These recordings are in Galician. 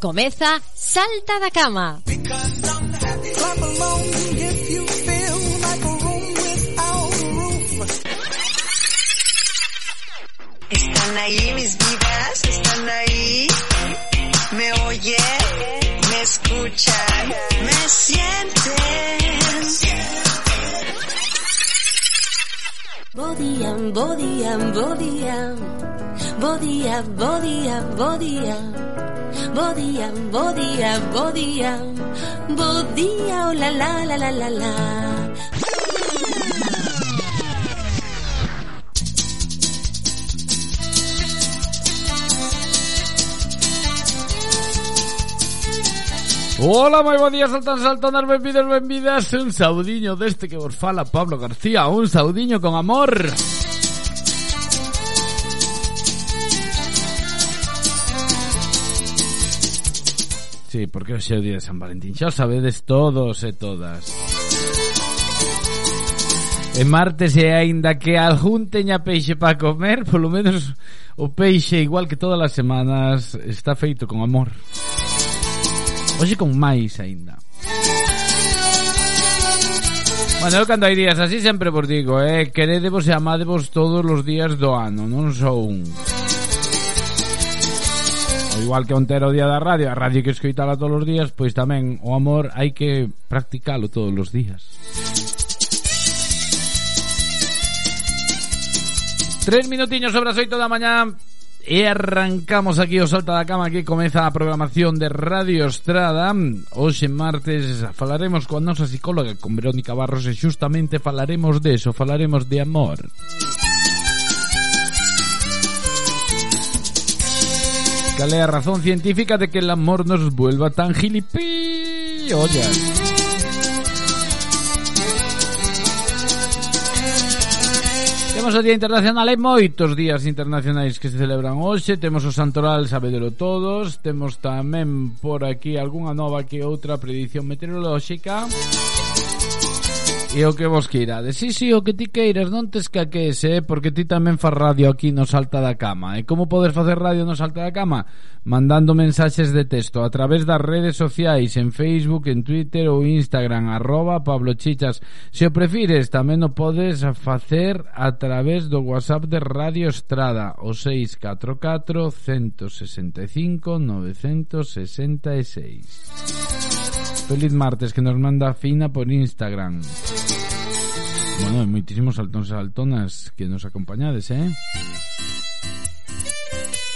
Comeza Salta da Cama. Están ahí mis vidas, están ahí. Me oyen, me escuchan, me sienten. Bodía, bodía, bodía. Bodía, bodía, bodía. Bodía, bodía, bodía. Bodía, oh la la la la la la. Hola, moi bo día, saltan, saltonas, benvidas, benvidas Un saudiño deste que vos fala Pablo García Un saudiño con amor Sí, porque hoxe é o día de San Valentín. Xa o sabedes todos e todas. E martes e aínda que algún teña peixe para comer, polo menos o peixe, igual que todas as semanas, está feito con amor. Hoxe con máis aínda. Bueno, eu cando hai días así sempre vos digo, eh, queredevos e amadevos todos os días do ano, non só un igual que onte era o día da radio, a radio que escoitala todos os días, pois tamén o amor hai que practicalo todos os días. Tres minutiños sobre as oito da mañá E arrancamos aquí o Salta da Cama que comeza a programación de Radio Estrada Hoxe martes falaremos coa nosa psicóloga con Verónica Barros e xustamente falaremos de eso, falaremos de amor Música Buscarle a razón científica de que el amor nos vuelva tan gilipollas. Temos o Día Internacional e moitos días internacionais que se celebran hoxe. Temos o Santoral, sabedelo todos. Temos tamén por aquí algunha nova que outra predición meteorolóxica. Música E o que vos queirades. Si, sí, si, sí, o que ti queiras non te escaquees eh, Porque ti tamén faz radio aquí no Salta da Cama. E como podes facer radio no Salta da Cama? Mandando mensaxes de texto A través das redes sociais En Facebook, en Twitter ou Instagram Arroba Pablo Chichas. Se o prefires, tamén o podes facer A través do WhatsApp de Radio Estrada O 644 165 966 Feliz martes que nos manda Fina por Instagram Bueno, hai moitísimos saltóns e saltonas que nos acompañades, eh?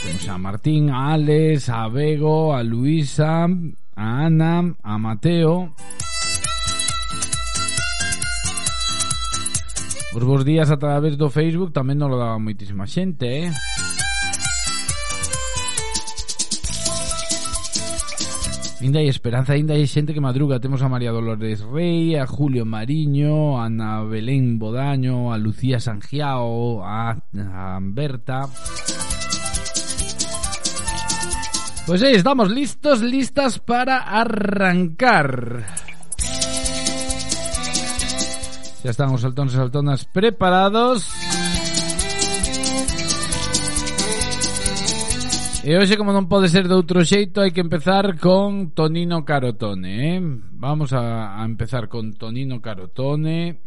Temos a Martín, a Alex, a Bego, a Luisa, a Ana, a Mateo. Os vos días a través do Facebook tamén nos lo daba moitísima xente, eh? Ainda hai esperanza, ainda hai xente que madruga. Temos a María Dolores Rey, a Julio Mariño A Ana Belén Bodaño A Lucía Sangiao A, a Berta Pois aí, estamos listos, listas para arrancar. Ya están os saltóns e saltonas preparados E hoxe, como non pode ser de outro xeito, hai que empezar con Tonino Carotone, eh? Vamos a, a empezar con Tonino Carotone,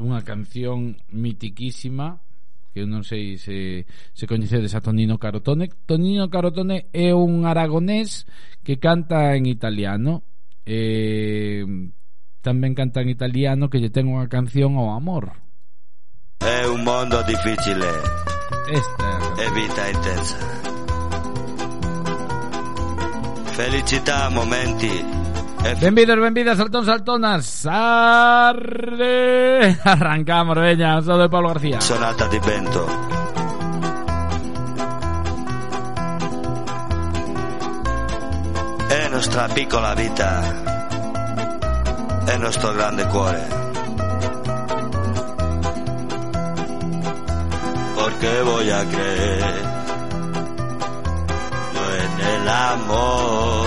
unha canción mitiquísima, que eu non sei se, se coñecedes a Tonino Carotone. Tonino Carotone é un aragonés que canta en italiano, eh, tamén canta en italiano que lle ten unha canción ao amor. É un mundo difficile eh. Esta. E vita intensa. Felicità, momenti Benvidos, benvidas, saltón, saltonas. Arre. Arrancamos, veña, un saludo de Pablo García. Sonata di vento. È nostra piccola vita, è nostro grande cuore. porque voy a creer yo en el amor.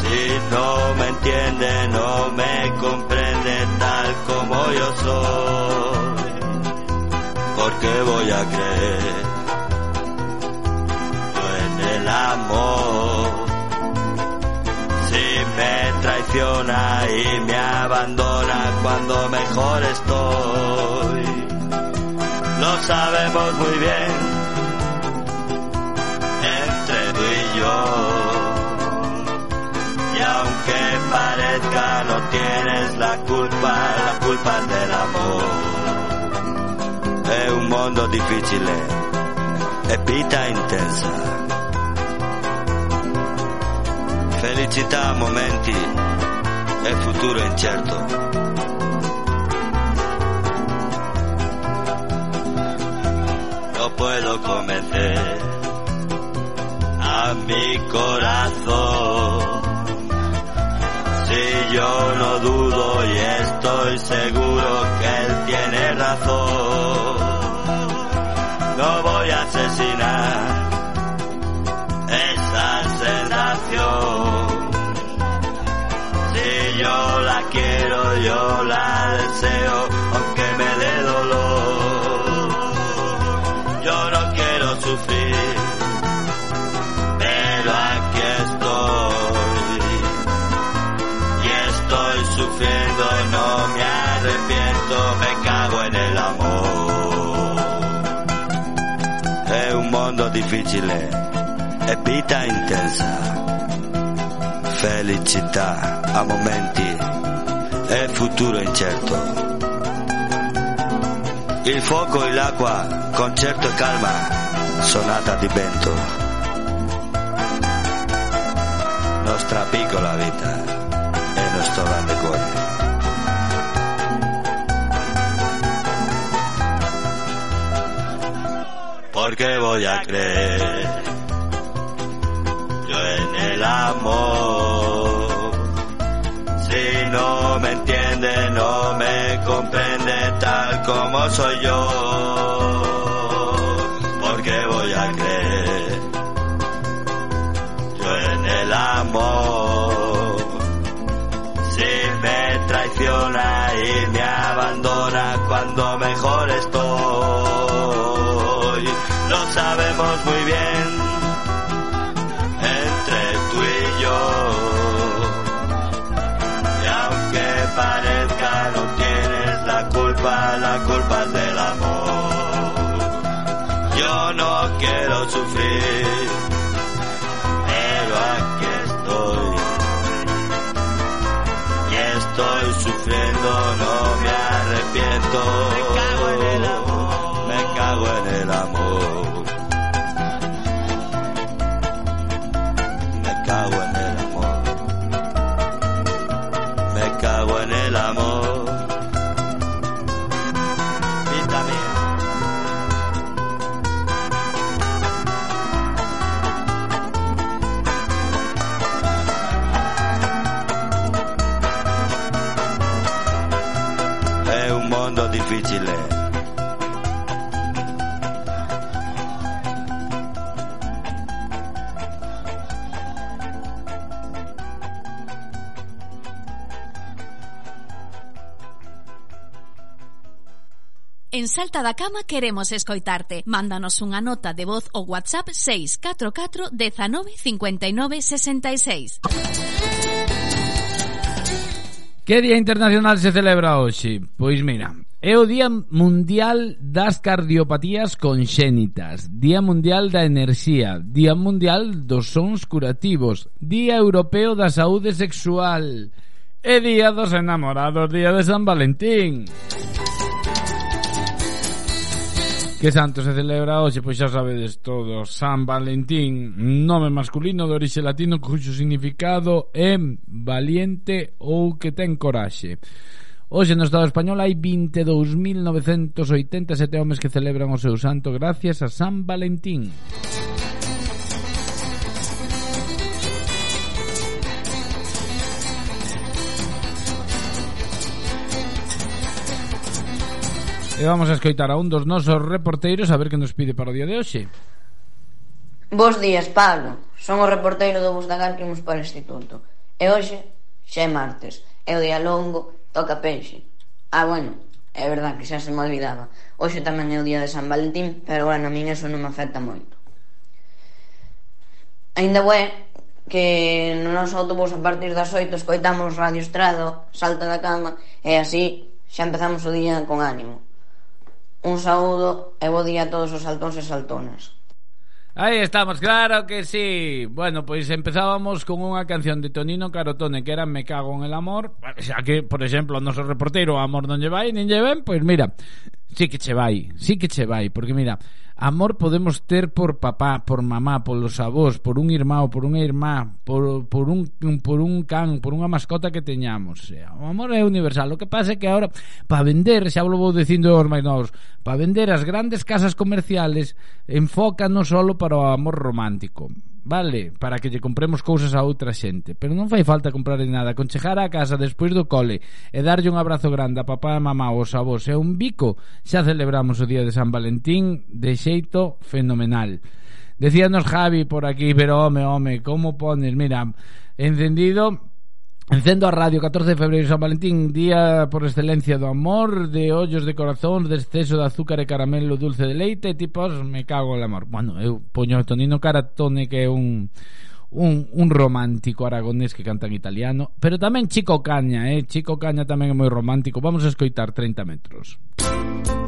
Si no me entiende, no me comprende tal como yo soy, porque voy a creer yo en el amor. Si me traiciona y me abandona cuando mejor estoy Lo sabemos muy bien, entre tú y yo. Y aunque parezca no tienes la culpa, la culpa es del amor. È un mondo difficile e vita intensa. Felicità momenti e futuro incerto. Puedo convencer a mi corazón. Si yo no dudo y estoy seguro que él tiene razón, no voy a asesinar esa sensación. Si yo la quiero, yo la deseo, difficile e vita intensa. Felicità a momenti e futuro incerto. Il fuoco e l'acqua, concerto e calma, sonata di vento. Nostra piccola vita e nostro grande cuore. Porque voy a creer yo en el amor. Si no me entiende, no me comprende tal como soy yo. Parezca no tienes la culpa, la culpa es del amor. Yo no quiero sufrir, pero aquí estoy. Y estoy sufriendo, no me arrepiento. Salta da cama queremos escoitarte. Mándanos unha nota de voz ou WhatsApp 644 19 59 66. Que Día Internacional se celebra hoxe? Pois mira, é o Día Mundial das Cardiopatías Conxénitas, Día Mundial da Enerxía, Día Mundial dos Sons Curativos, Día Europeo da Saúde Sexual e Día dos Enamorados, Día de San Valentín. Música Que santo se celebra hoxe, pois xa sabedes todos, San Valentín, nome masculino de orixe latino cuxo significado é valiente ou que ten coraxe. Hoxe no Estado español hai 22.987 homes que celebran o seu santo gracias a San Valentín. Música E vamos a escoitar a un dos nosos reporteiros a ver que nos pide para o día de hoxe. Bos días, Pablo. Son o reporteiro do Bustagar que imos para o instituto. E hoxe xa é martes. É o día longo, toca peixe. Ah, bueno, é verdad que xa se me olvidaba. Hoxe tamén é o día de San Valentín, pero bueno, a min eso non me afecta moito. Ainda bué que no noso autobús a partir das oito escoitamos Radio Estrado, Salta da Cama e así xa empezamos o día con ánimo. Un saúdo e bo día a todos os saltóns e saltonas. Aí estamos, claro que sí Bueno, pois empezábamos con unha canción de Tonino Carotone Que era Me cago en el amor Xa que, por exemplo, o noso reportero Amor non lle vai, nin lle ven Pois mira, sí que che vai Sí que che vai, porque mira Amor podemos ter por papá, por mamá, polos avós, por un irmão, por unha irmá, por, por, un, por un can, por unha mascota que teñamos. O amor é universal. O que pasa é que agora, para vender, xa vou dicindo aos máis novos, para vender as grandes casas comerciales, enfócanos solo para o amor romántico vale, para que lle compremos cousas a outra xente, pero non fai falta comprar nada, con chegar á casa despois do cole e darlle un abrazo grande a papá e mamá aos avós e un bico, xa celebramos o día de San Valentín de xeito fenomenal. Decíanos Javi por aquí, pero home, home, como pones, mira, encendido Encendo a radio 14 de febreiro San Valentín Día por excelencia do amor De ollos de corazón, de exceso de azúcar e caramelo Dulce de leite, tipos Me cago el amor. Bueno, eu poño Tonino Caratone que é un un, un romántico aragonés que canta en italiano Pero tamén Chico Caña, eh? Chico Caña tamén é moi romántico. Vamos a escoitar 30 metros. Música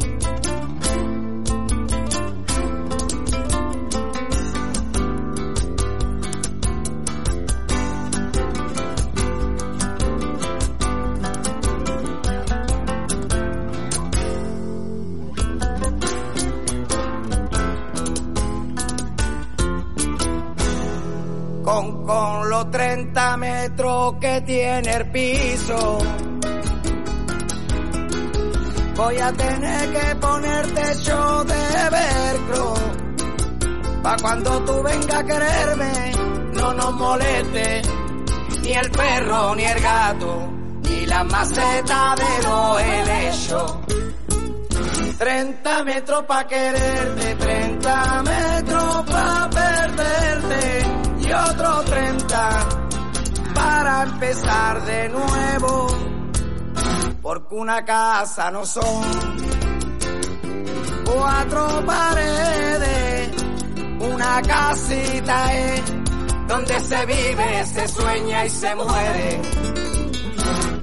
con, con los 30 metros que tiene el piso. Voy a tener que ponerte yo de velcro. Pa' cuando tú vengas a quererme, no nos moleste. Ni el perro, ni el gato, ni la maceta de los helechos. 30 metros pa' quererte, 30 metros pa' perderte y otro 30 para empezar de nuevo. Porque una casa no son cuatro paredes, una casita es donde se vive, se sueña y se muere.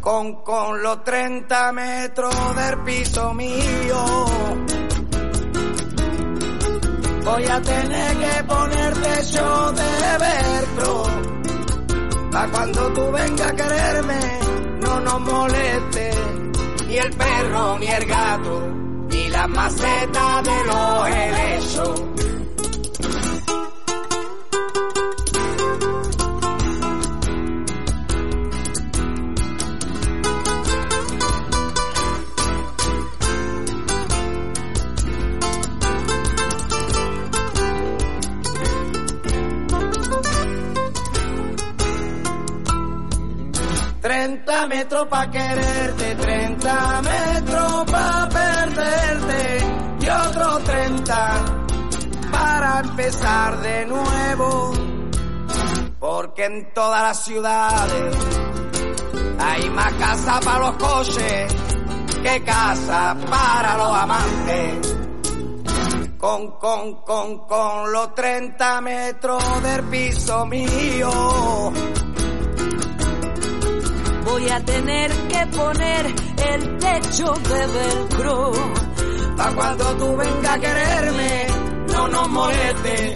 Con, con los 30 metros del piso mío voy a tener que ponerte yo de velcro. Pa' cuando tú vengas a quererme, no nos moleste. Ni el perro, ni el gato, ni la maceta de los 30 metros pa' quererte, 30 metros pa' perderte y otros 30 para empezar de nuevo. Porque en todas las ciudades hay más casa para los coches que casa para los amantes. Con, con, con, con los 30 metros del piso mío voy a tener que poner el techo de velcro. Pa' cuando tú vengas a quererme, no nos moleste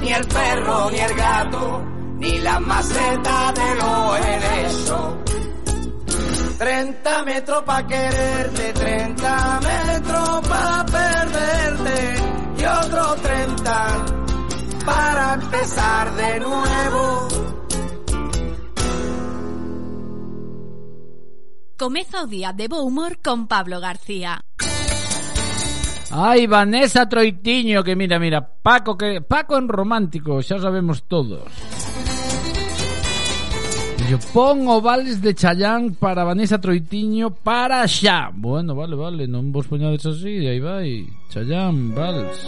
ni el perro, ni el gato, ni la maceta de los helechos. 30 metros pa' quererte, 30 metros pa' perderte y otro 30 para empezar de nuevo. Comeza o día de bo humor con Pablo García. Ai, Vanessa Troitiño, que mira, mira, Paco que Paco en romántico, xa sabemos todos. Yo pon vales de Chayán para Vanessa Troitiño para xa. Bueno, vale, vale, non vos poñades así, aí vai. Chayán, vals.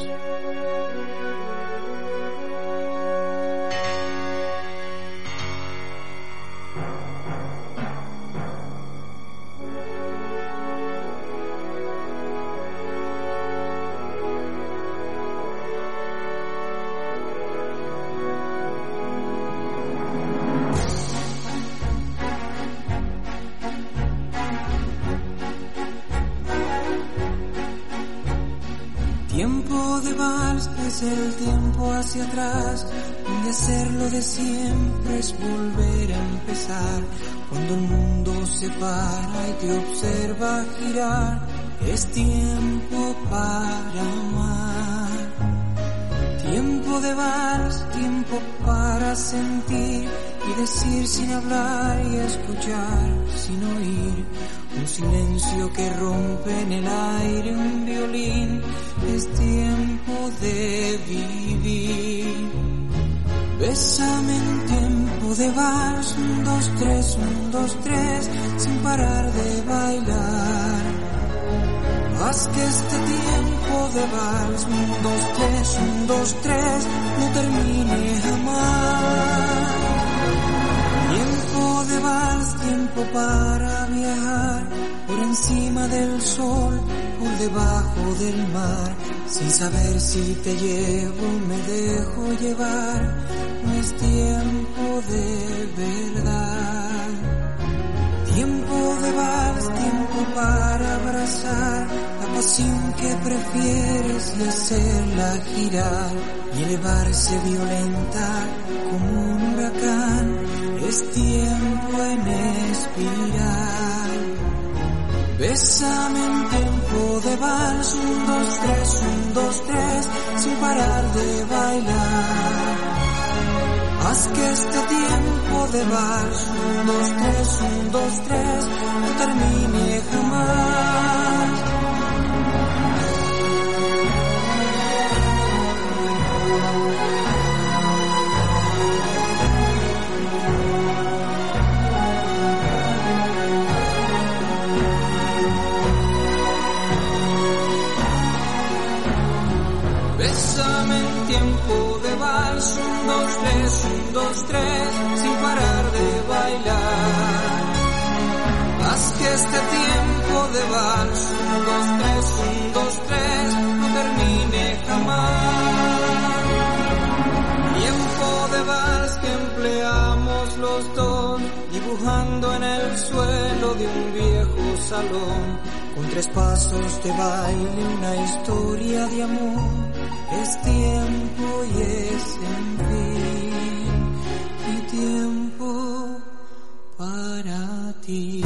El tiempo hacia atrás, donde hacerlo de siempre es volver a empezar. Cuando el mundo se para y te observa girar, es tiempo para amar. Tiempo de vals, tiempo para sentir y decir sin hablar y escuchar sin oír. Un silencio que rompe en el aire un violín. Es tiempo de vivir. Bésame en tiempo de vals, un, dos, tres, un, dos, tres, sin parar de bailar. Haz que este tiempo de vals, un, dos, tres, un, dos, tres, no termine jamás. Tiempo para viajar por encima del sol, por debajo del mar, sin saber si te llevo, me dejo llevar, no es tiempo de verdad. Tiempo de vals, tiempo para abrazar la pasión que prefieres y hacerla girar y elevarse violenta como un huracán. Es tiempo en espiral. Bésame en tiempo de vals, un, dos, tres, un, dos, tres, sin parar de bailar. Haz que este tiempo de vals, un, dos, tres, un, dos, tres, no termine jamás. Este tiempo de vals, un, dos, tres, un, dos, tres, no termine jamás. Tiempo de vals que empleamos los dos, dibujando en el suelo de un viejo salón. Con tres pasos de baile, una historia de amor. Es tiempo y es en fin, y tiempo para ti.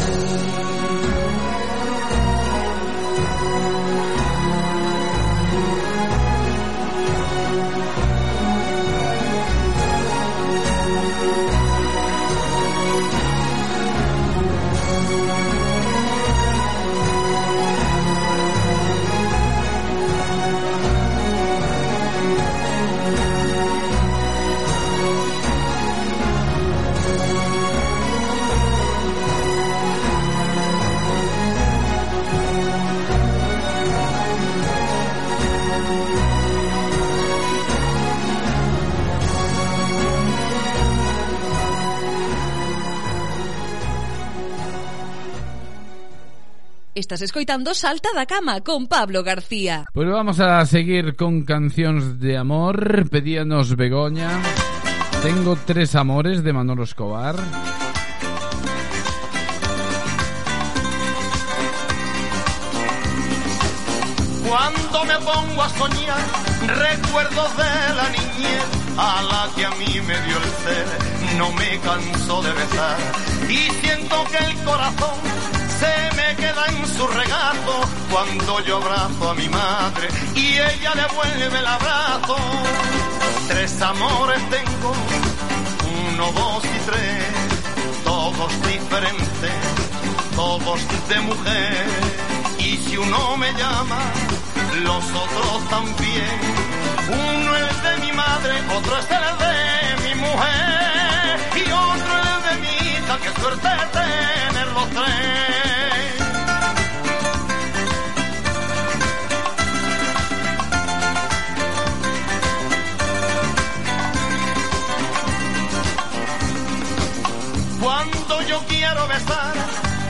Estás escoitando Salta da Cama con Pablo García. Pois vamos a seguir con cancións de amor. Pedíanos Begoña. Tengo tres amores de Manolo Escobar. Cuando me pongo a soñar, recuerdos de la niñez a la que a mí me dio el ser, no me canso de besar y siento que el corazón se me queda en su regazo cuando yo abrazo a mi madre y ella le vuelve el abrazo. Tres amores tengo, uno, dos y tres, todos diferentes, todos de mujer. Y si uno me llama, los otros también. Uno es de mi madre, otro es el de mi mujer. Y otro es de mi hija, que suerte tener los tres. Quiero besar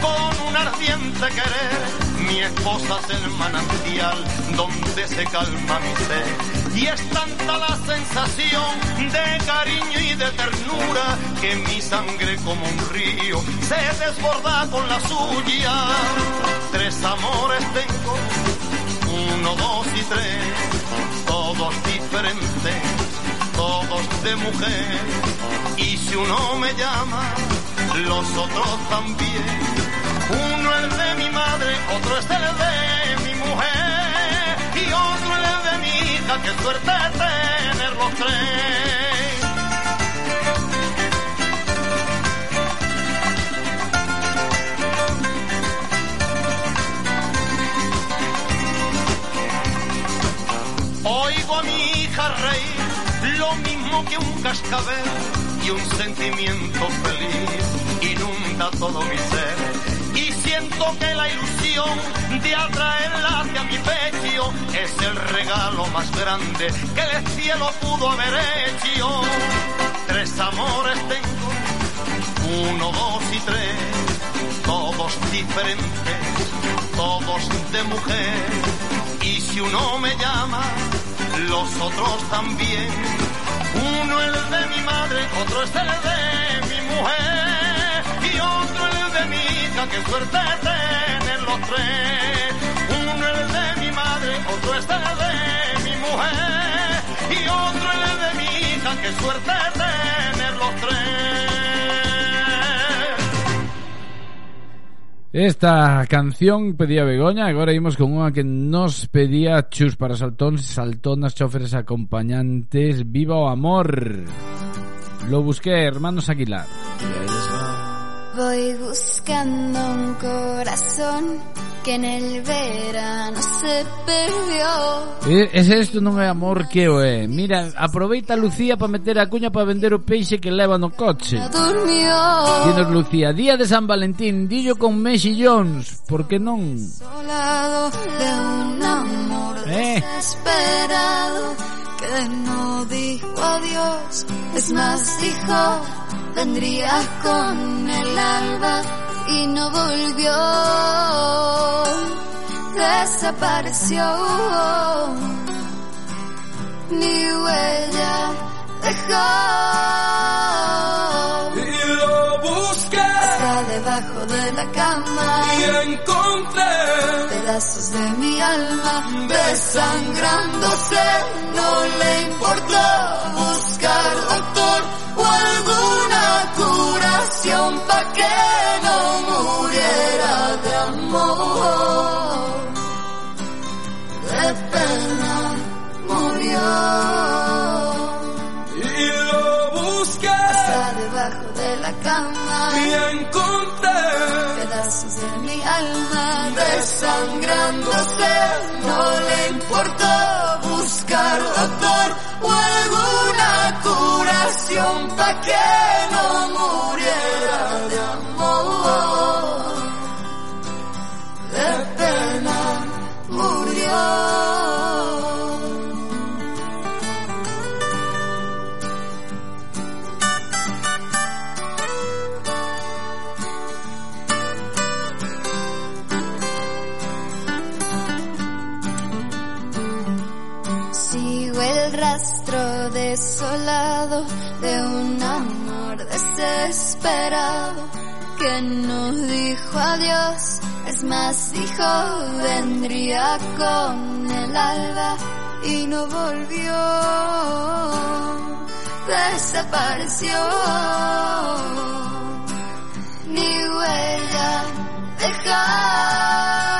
con un ardiente querer, mi esposa es el manantial donde se calma mi sed. Y es tanta la sensación de cariño y de ternura que mi sangre como un río se desborda con la suya. Tres amores tengo, uno, dos y tres todos diferentes, todos de mujer. Y si uno me llama, los otros también. Uno es de mi madre, otro es el de mi mujer. Y otro es de mi hija, qué suerte tener los tres. Oigo a mi hija reír, lo mismo que un cascabel y un sentimiento feliz inunda todo mi ser. Y siento que la ilusión de atraerla hacia mi pecho es el regalo más grande que el cielo pudo haber hecho. Tres amores tengo, uno, dos y tres, todos diferentes, todos de mujer. Y si uno me llama, los otros también. Uno es el de mi madre, otro es el de mi mujer. Y otro el de mi hija, qué suerte tener los tres. Uno es el de mi madre, otro es el de mi mujer. Y otro el de mi hija, qué suerte tener los tres. Esta canción pedía Begoña, agora imos con unha que nos pedía Chus para saltóns, saltonas, choferes acompañantes, viva o amor. Lo busqué, hermanos Aguilar. Voy buscando un corazón que en el verano se perdió. Ese isto non é amor que o é. Mira, aproveita Lucía para meter a cuña para vender o peixe que leva no coche. Durmió. Dinos Lucía, día de San Valentín, dillo con Messi Jones, por que non? Solado de un amor eh. desesperado que no dijo adiós, es más dijo, vendrías con el alba y no volvió. Desapareció. Ni huella dejó. Y lo busqué Está debajo de la cama. y encontré pedazos de mi alma desangrándose. No le importó buscar doctor o alguna curación para que no muriera de amor. De pena murió. y lo busqué Está debajo de la cama. y encontré pedazos de mi alma desangrándose. No le importó buscar doctor o alguna curación para que desolado de un amor desesperado que no dijo adiós. Es más, dijo vendría con el alba y no volvió. Desapareció. Ni huella dejar.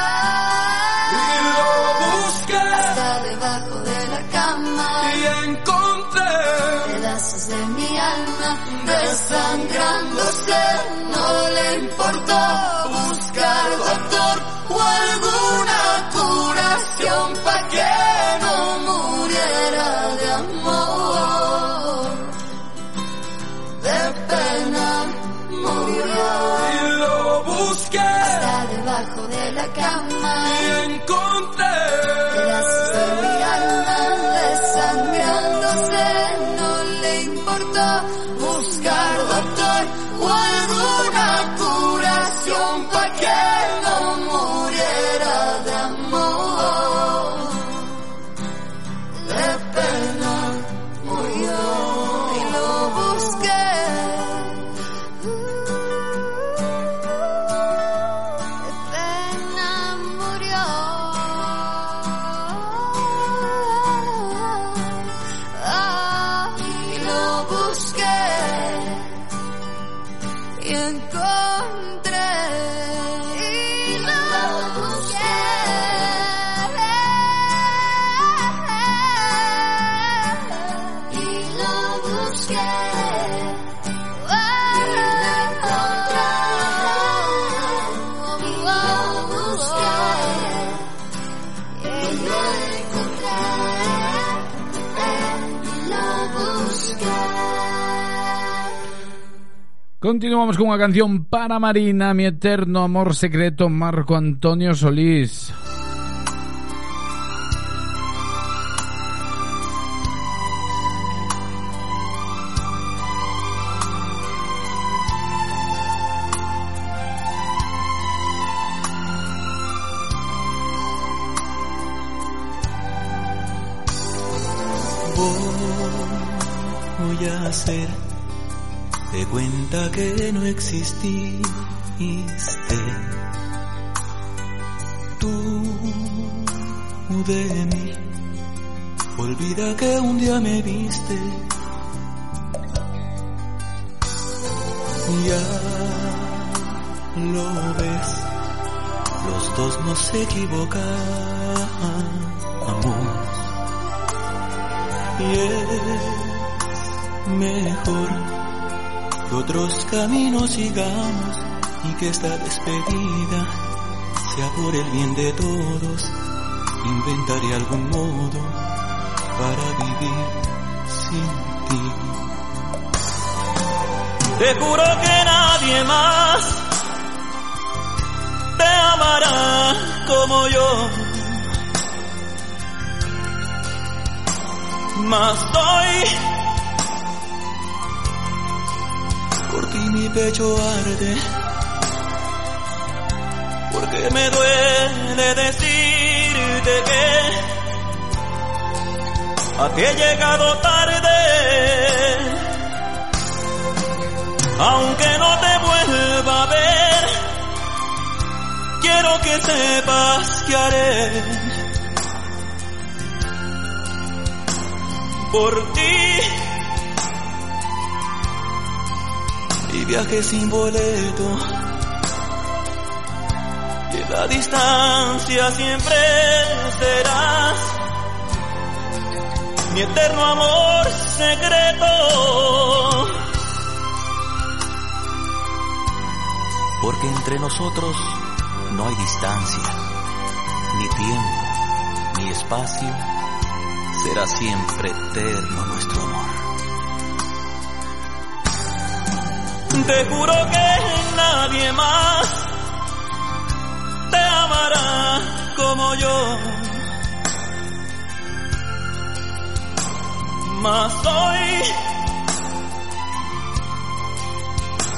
Desangrándose. No le importó Continuamos con unha canción para Marina, mi eterno amor secreto, Marco Antonio Solís. Voy a hacer de cuenta que no exististe. Tú de mí, olvida que un día me viste. Ya lo ves, los dos nos equivocamos y es mejor otros caminos sigamos y que esta despedida sea por el bien de todos. Inventaré algún modo para vivir sin ti. Te juro que nadie más te amará como yo. Más doy mi pecho arde, porque me duele decirte que a ti he llegado tarde, aunque no te vuelva a ver, quiero que sepas que haré por ti. Viaje sin boleto. Y la distancia siempre serás mi eterno amor secreto. Porque entre nosotros no hay distancia, ni tiempo, ni espacio será siempre eterno nuestro amor. Te juro que nadie más te amará como yo. Mas hoy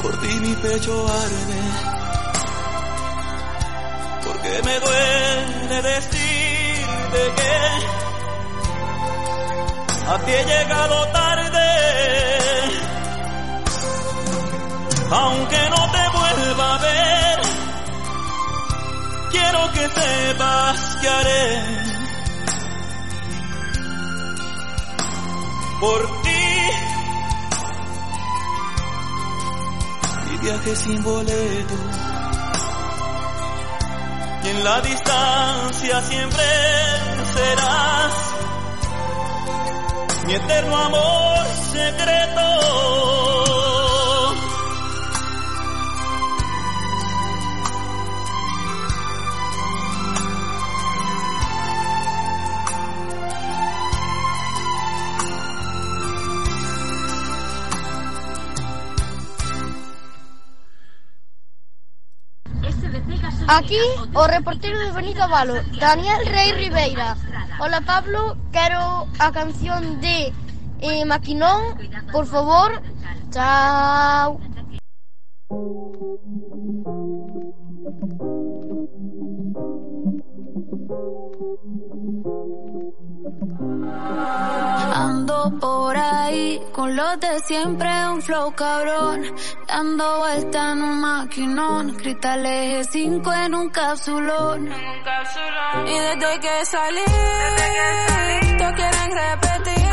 por ti mi pecho arde, porque me duele decirte que a ti he llegado tarde, aunque no te vuelva a ver, quiero que sepas que haré por ti. Mi viaje sin boleto. Y en la distancia siempre serás mi eterno amor secreto. Aquí o reportero de Benito Valo, Daniel Rey Ribeira. Hola Pablo, quero a canción de eh, Maquinón, por favor. Chao. Por ahí con los de siempre, un flow cabrón. Dando vuelta en un maquinón, cristal eje 5 en un capsulón. Y desde que salí, todos quieren repetir.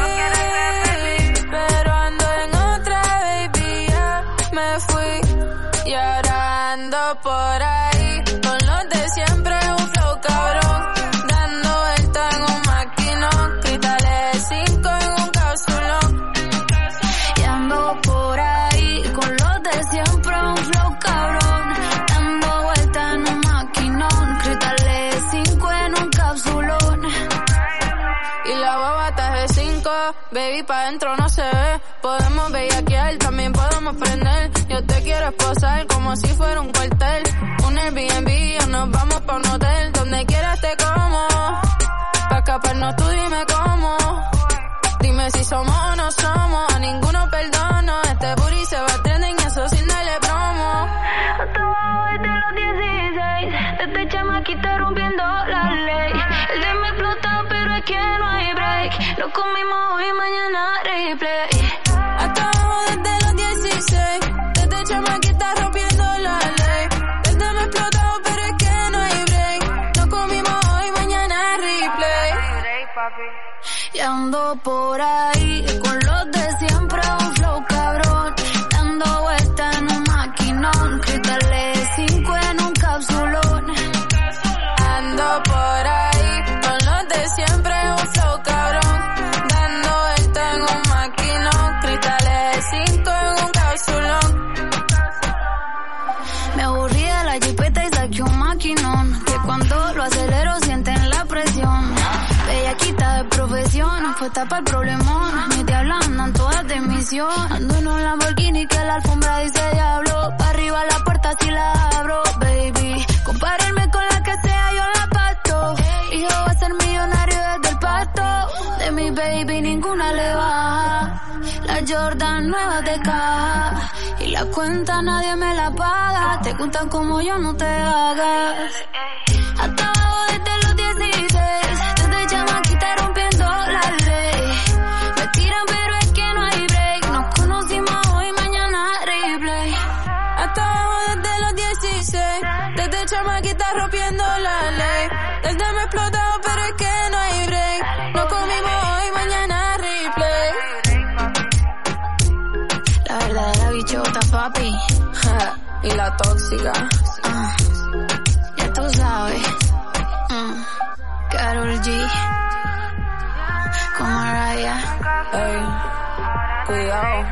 Pero ando en otra, baby, ya me fui. Y ahora ando por ahí con los de siempre, un flow baby pa' dentro no se ve. Podemos bellaquear, también podemos prender. Yo te quiero esposar como si fuera un cuartel. Un Airbnb o nos vamos pa' un hotel. Donde quieras te como. Pa' escaparnos tú dime cómo. Dime si somos Lo comimos hoy, mañana replay Hasta abajo desde los 16. Desde chamaquita rompiendo la ley. Desde me explotado, pero es que no hay break. Nos comimos hoy, mañana replay. Y ando por ahí misión Ando en un Lamborghini que la alfombra dice diablo. Pa' arriba la puerta si la abro, baby. Compárenme con la que sea, yo la pasto Hijo va a ser millonario desde el pasto. De mi baby ninguna le baja. La Jordan nueva de caja. Y la cuenta nadie me la paga. Te gustan como yo, no te hagas. Hasta abajo desde los 16 explotado, pero es que no hay break. Nos comimos hoy, mañana replay. La verdadera bichota, papi Ja, y la tóxica. Ah, Ya tú sabes Mm, Karol G Con Mariah Ey, cuidado,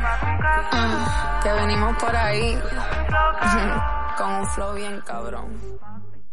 Mm. que venimos por ahí. Con un flow bien cabrón.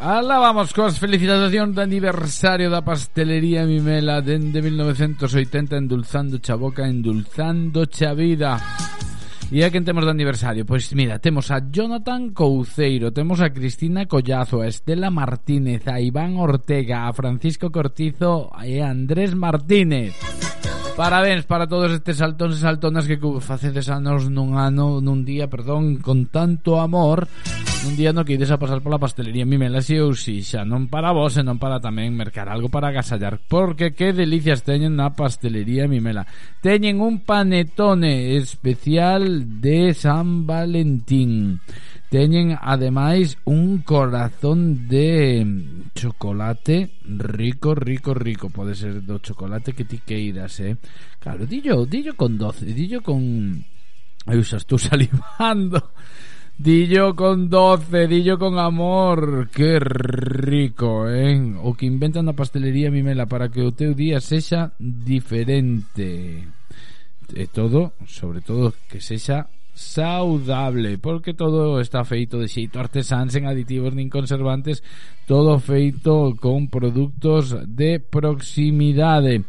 Alá vamos coas felicitacións de aniversario da pastelería Mimela dende 1980 endulzando xa boca, endulzando xa vida. E a quen temos de aniversario? Pois mira, temos a Jonathan Couceiro, temos a Cristina Collazo, a Estela Martínez, a Iván Ortega, a Francisco Cortizo e a Andrés Martínez. Parabéns para todos estes saltóns e saltonas que facedes anos nun ano, nun día, perdón, con tanto amor un día no quides a pasar pola pastelería. Mimela si ou si xa non para vos e non para tamén mercar algo para agasallar porque que delicias teñen na pastelería Mimela teñen un panetone especial de San Valentín. Teñen ademais un corazón de chocolate rico, rico, rico. Pode ser do chocolate que ti queiras eh? claro, dillo, dillo con doce dillo con... Aí usas tú salivando. Dillo con 12, dillo con amor. Que rico, eh? O que inventan na pastelería Mimela para que o teu día sexa diferente. E todo, sobre todo, que sexa saudable, porque todo está feito de xeito artesán, sen aditivos nin conservantes, todo feito con produtos de proximidade.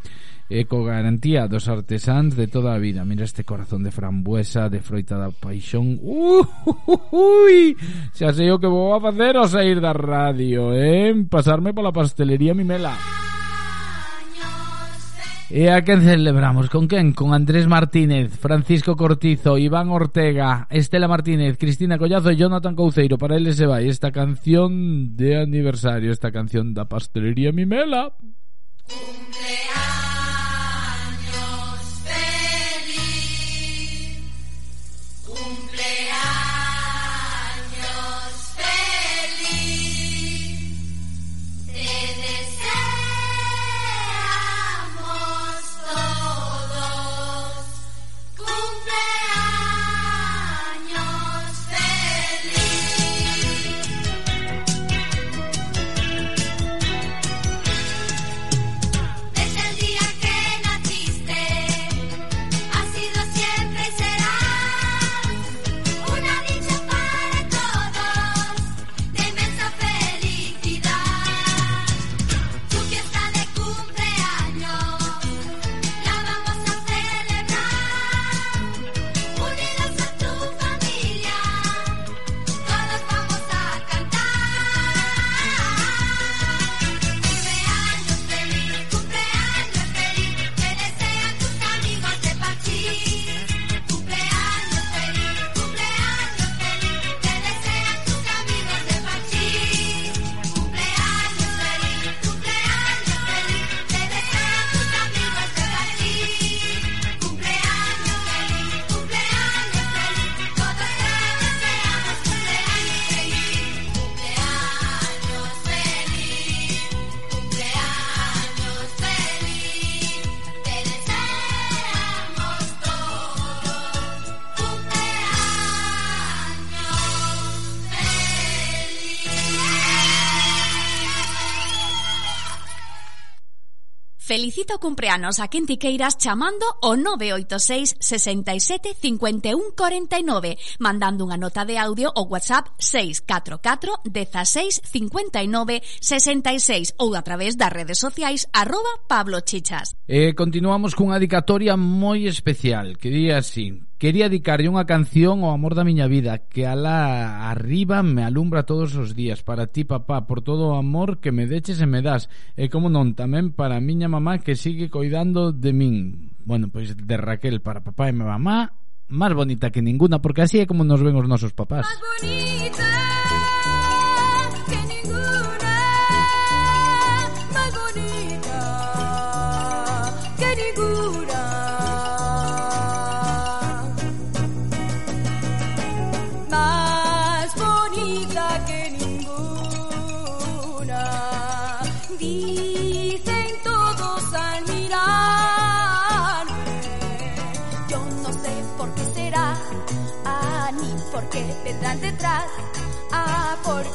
E co garantía dos artesáns de toda a vida. Mira este corazón de frambuesa, de froita paixón. Uh, ui, sei o que vou a facer ao sair da radio, eh? Pasarme pola pastelería Mimela. E a quen celebramos? Con quen? Con Andrés Martínez, Francisco Cortizo, Iván Ortega, Estela Martínez, Cristina Collazo e Jonathan Couceiro. Para eles se vai esta canción de aniversario, esta canción da pastelería Mimela. Felicita o cumpleanos a quen ti queiras chamando o 986 67 51 49, mandando unha nota de audio o WhatsApp 644 16 59 66 ou a través das redes sociais arroba Pablo Chichas. E continuamos cunha dedicatoria moi especial, que di así, Quería dedicarlle unha canción ao amor da miña vida Que alá arriba me alumbra todos os días. Para ti papá, por todo o amor que me deches e me das. E como non, tamén para a miña mamá que sigue coidando de min. Bueno, pois de Raquel para papá e mamá Más bonita que ninguna, porque así é como nos ven os nosos papás. Más bonita!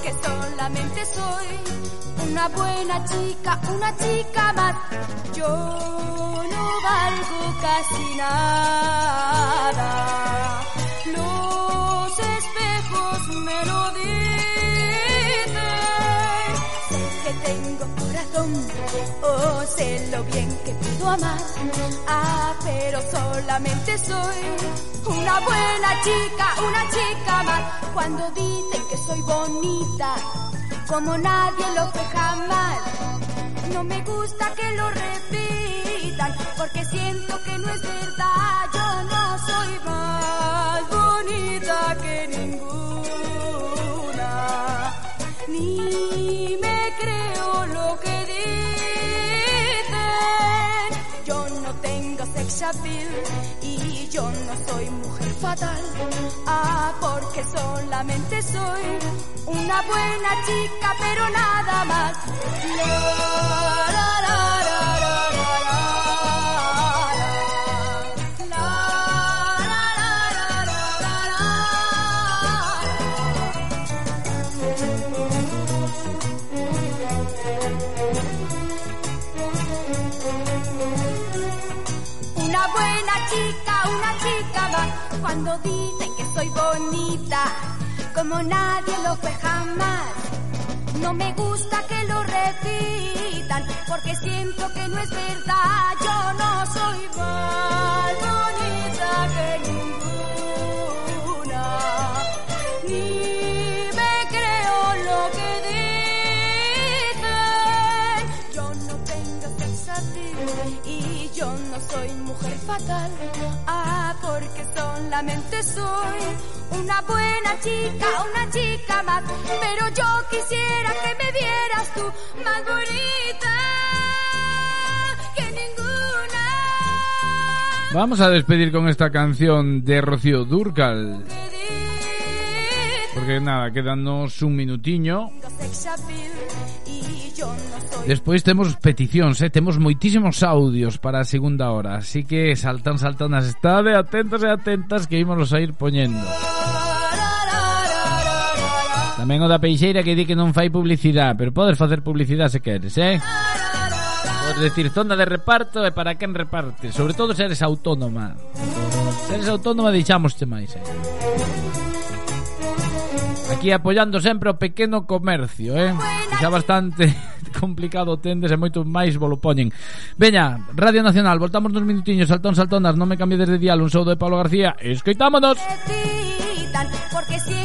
Porque solamente soy una buena chica, una chica más. Yo no valgo casi nada. Los espejos me lo dicen. Corazón, oh, sé lo bien que puedo amar. Ah, pero solamente soy una buena chica, una chica más. Cuando dicen que soy bonita, como nadie lo fue jamás. No me gusta que lo repitan, porque siento que no es verdad. Yo no soy más bonita que ninguna, ni me creo lo que y yo no soy mujer fatal. Ah, porque solamente soy una buena chica, pero nada más. Cuando dicen que soy bonita, como nadie lo fue jamás. No me gusta que lo repitan, porque siento que no es verdad. Yo no soy más bonita que ninguna, ni yo no soy mujer fatal. Ah, porque solamente soy una buena chica, una chica más. Pero yo quisiera que me vieras tú más bonita que ninguna. Vamos a despedir con esta canción de Rocío Durcal Porque nada, quedanos un minutiño Despois temos peticións, eh? temos moitísimos audios para a segunda hora Así que saltan, saltan, estade atentos e atentas que ímonos a ir poñendo Tamén o da Peixeira que di que non fai publicidade Pero podes facer publicidade se queres, eh? Podes decir zona de reparto e para quen reparte Sobre todo se eres autónoma Se eres autónoma deixámoste máis, eh? Aquí apoiando sempre o pequeno comercio, eh? Xa bastante complicado tendes e moito máis volo poñen. Veña, Radio Nacional, voltamos nos minutiños, saltón, saltonas, non me cambies de dial, un soudo de Pablo García. Escoitámonos. Porque si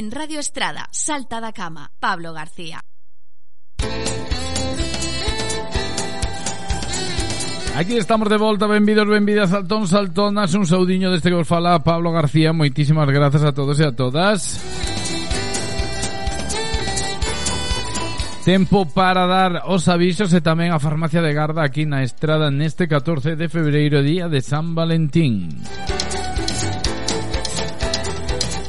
en Radio Estrada, Salta da Cama, Pablo García. Aquí estamos de volta, benvidos, benvidas, saltón, saltonas, un saudiño deste que vos fala Pablo García, moitísimas grazas a todos e a todas. Tempo para dar os avisos e tamén a farmacia de Garda aquí na estrada neste 14 de febreiro, día de San Valentín. Música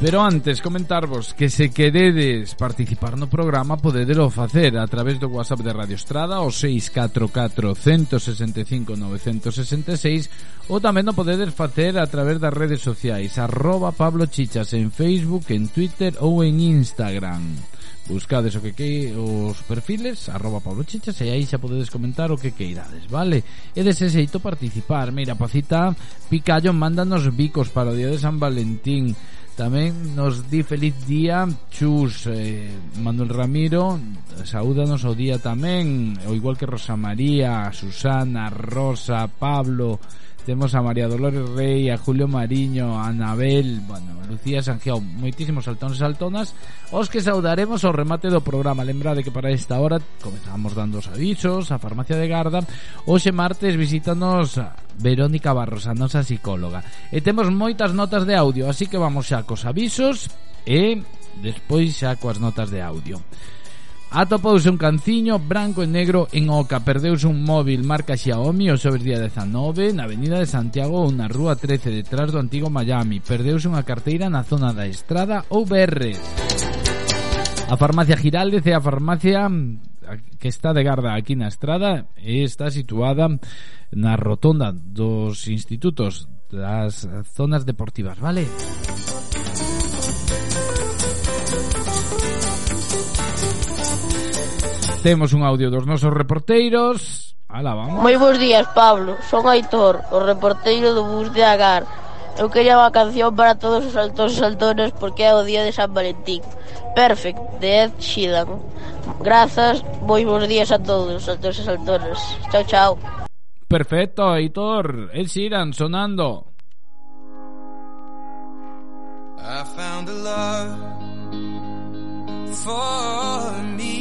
Pero antes, comentarvos que se queredes participar no programa podedelo facer a través do WhatsApp de Radio Estrada o 644 165 966 ou tamén o podedes facer a través das redes sociais arroba Pablo Chichas en Facebook, en Twitter ou en Instagram. Buscades o que quei os perfiles arroba Pablo Chichas e aí xa podedes comentar o que queirades, vale? E dese xeito participar. Mira, Pacita Picallo, mándanos bicos para o Día de San Valentín. Tamén nos di feliz día Chus eh, Manuel Ramiro. Saúdanos o día tamén O igual que Rosa María, Susana, Rosa, Pablo Temos a María Dolores Rey, a Julio Mariño, a Anabel, bueno, Lucía Sanjeón, moitísimos saltóns e saltonas, os que saudaremos ao remate do programa. Lembrade que para esta hora comezamos dando os avisos, a farmacia de Garda, hoxe martes visítanos Verónica Barros, a nosa psicóloga. E temos moitas notas de audio, así que vamos xa cos avisos e despois xa coas notas de audio. Atopouse un canciño branco e negro en Oca. Perdeuse un móvil marca Xiaomi o sobre día 19 na avenida de Santiago ou na rúa 13 detrás do antigo Miami. Perdeuse unha carteira na zona da Estrada ou BR A farmacia Giraldez é a farmacia que está de garda aquí na estrada e está situada na rotonda dos institutos das zonas deportivas, vale? Temos un audio dos nosos reporteiros. Ala, vamos. Moi bons días, Pablo. Son Aitor, o reporteiro do bus de Agar. Eu quería unha canción para todos os saltos e saltones porque é o día de San Valentín. Perfect, de Ed Sheeran. Grazas, moi bons días a todos, altos e saltones. Chao, chao. Perfecto, Aitor. Ed Sheeran sonando. I found a love for me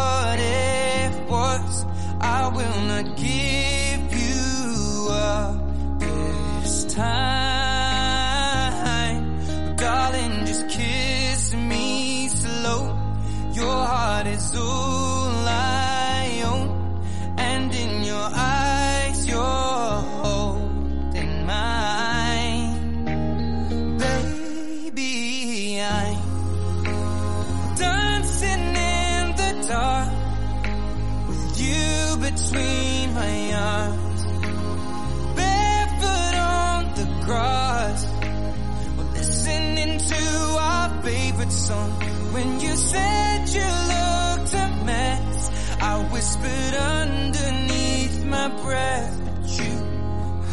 not give you up this time.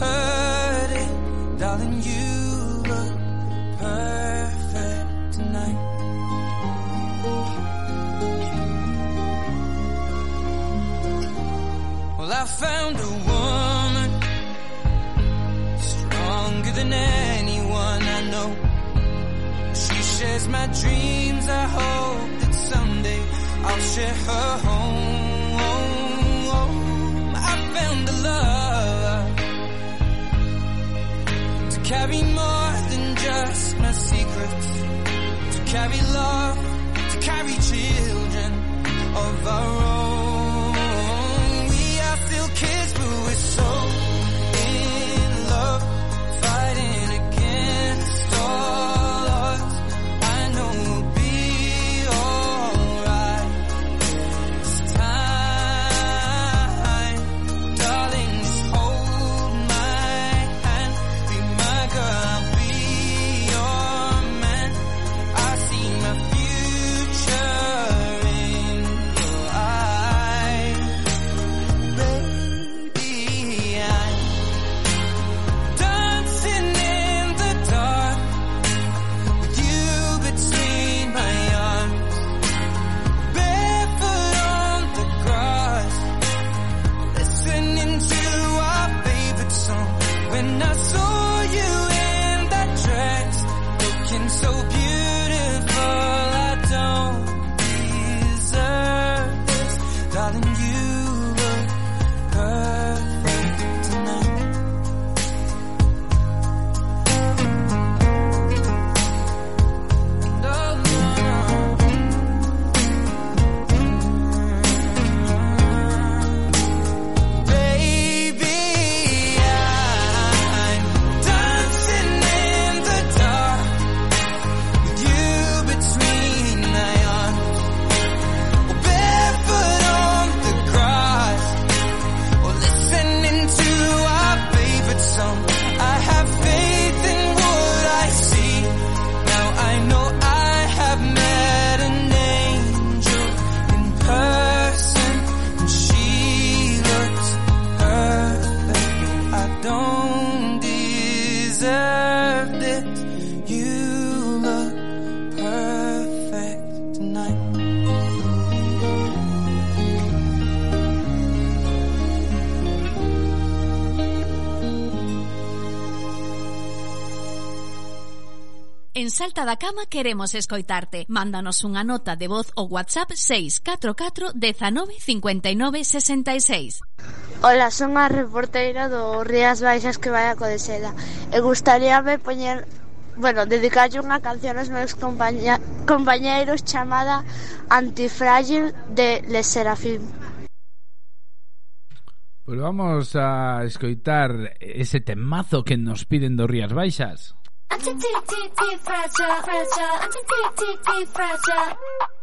Heard. Darling, you look perfect tonight. Well, I found a woman stronger than anyone I know. She shares my dreams. I hope that someday I'll share her home. I found a love carry more than just my secrets, to carry love, to carry children of our own. Salta da cama queremos escoitarte. Mándanos unha nota de voz ao WhatsApp 644 19 59 66. Ola, son a reportera do Rías Baixas que vai a Codeseda. E gustaríame poñer bueno, dedicalle unha canción aos meus compaña, compañeiros chamada Antifrágil de Les Serafim. Pois pues vamos a escoitar ese temazo que nos piden do Rías Baixas. I'm too too too too fragile, fragile. I'm too too too too fragile.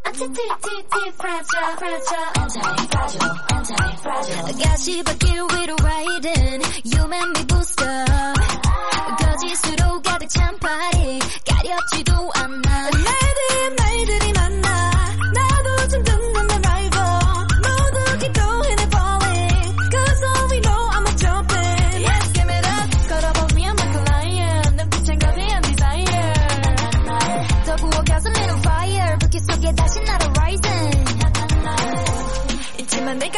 I'm too too too too fragile, fragile. Anti-fragile, anti-fragile. 가시밭길 위로 riding, you make me boost up. 거짓으로 가득 찬 파리, 가렵지도 않아.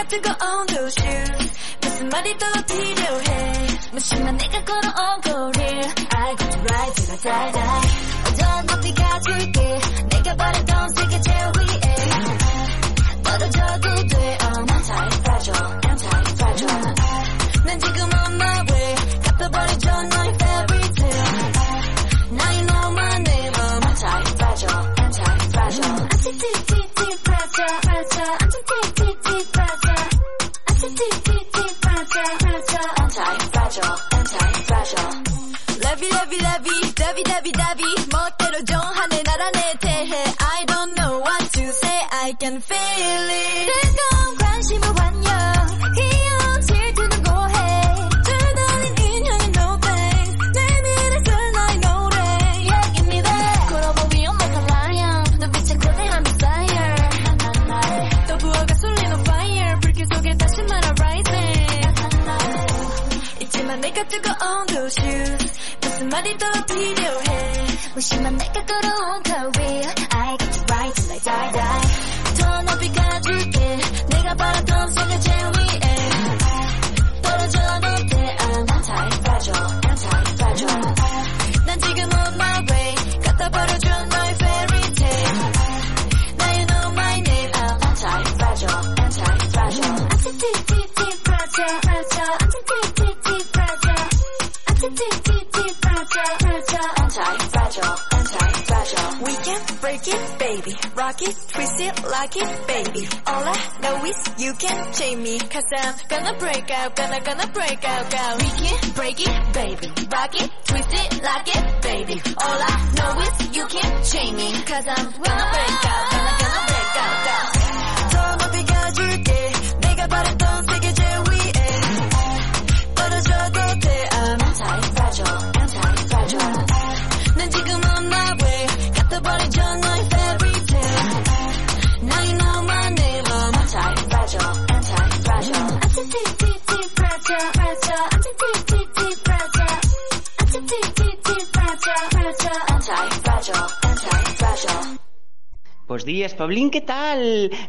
to go on those shoes. But somebody thought I'd your head. But she might make a corner on career. I got to ride to the side. I don't know if you got to get. Make a body don't take a chair.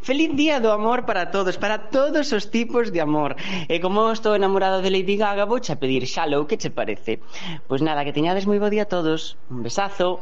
Feliz día do amor para todos, para todos os tipos de amor. E como estou enamorada de Lady Gaga, vou xa pedir xalo, que che parece? Pois nada, que teñades moi bo día a todos. Un besazo.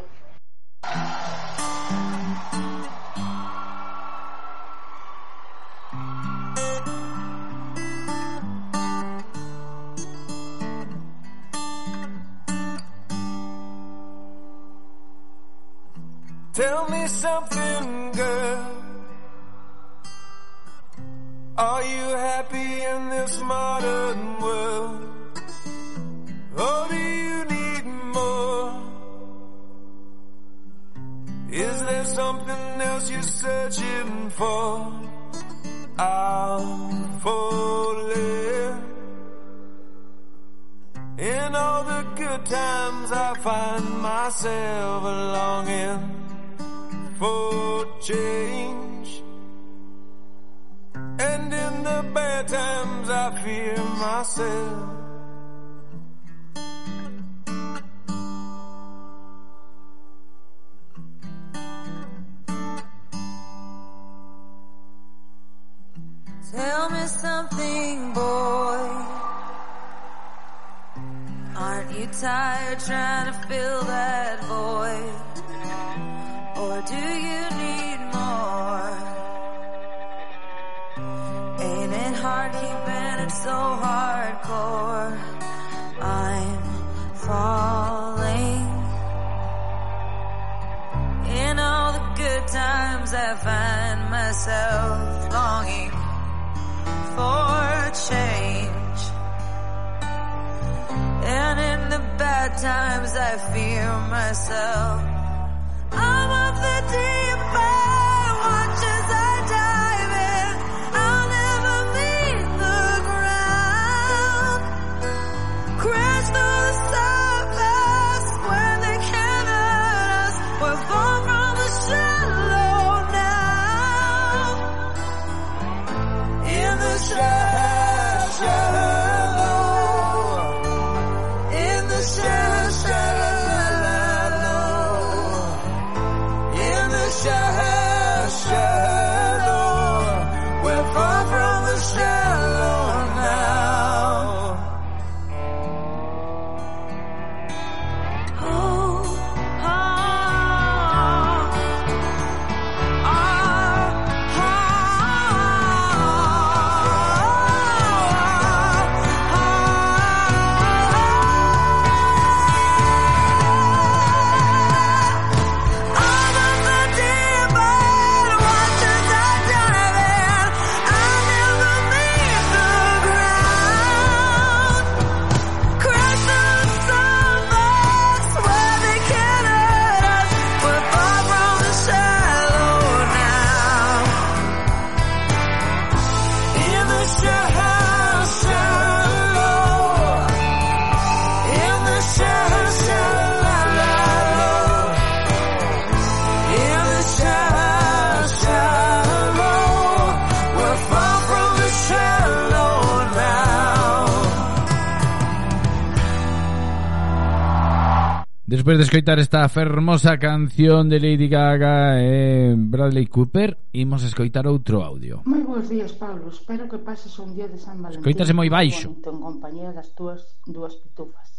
Despois de escoitar esta fermosa canción de Lady Gaga e Bradley Cooper, imos escoitar outro audio. Moi bons días, Pablo. Espero que pases un día de San Valentín. Escoitase moi baixo. En compañía das túas dúas pitufas.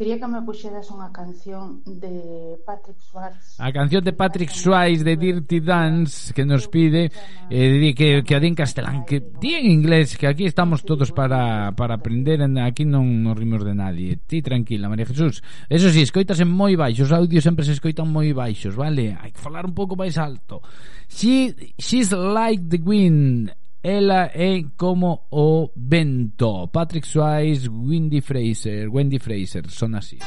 Quería que me puxeras unha canción de Patrick Schwartz. A canción de Patrick Schwartz de Dirty Dance que nos pide eh, que, que a din castelán, que di en inglés, que aquí estamos todos para, para aprender, aquí non nos rimos de nadie. Ti tranquila, María Jesús. Eso si, sí, escoitas en moi baixos, os audios sempre se escoitan moi baixos, vale? Hai que falar un pouco máis alto. She, she's like the wind, Ela é como o vento Patrick Swayze, Wendy Fraser Wendy Fraser, son así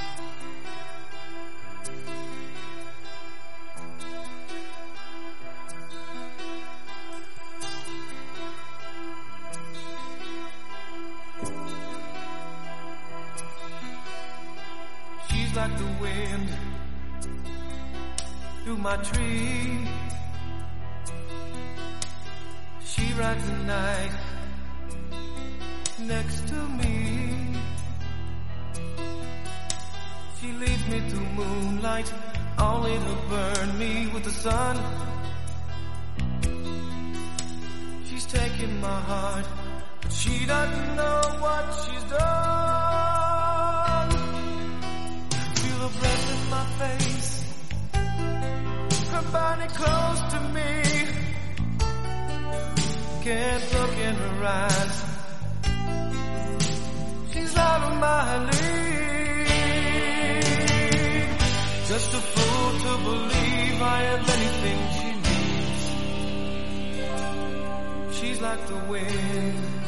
She's like the wind through my tree. She rides the night next to me. She leads me through moonlight, only to burn me with the sun. She's taking my heart, but she doesn't know what she's done. Feel her breath in my face, her body close to me. Can't look in her eyes. She's out of my league. Just a fool to believe I have anything she needs. She's like the wind.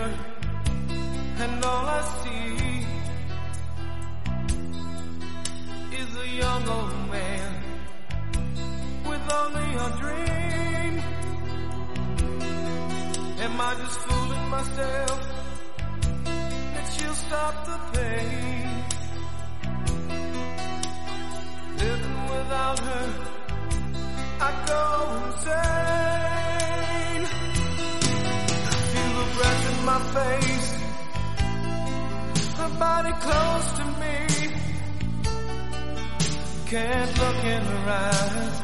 Mirror and all I see is a young old man with only a dream. Am I just fooling myself that she'll stop the pain? Living without her, I go insane. Breath in my face, her body close to me. Can't look in her eyes.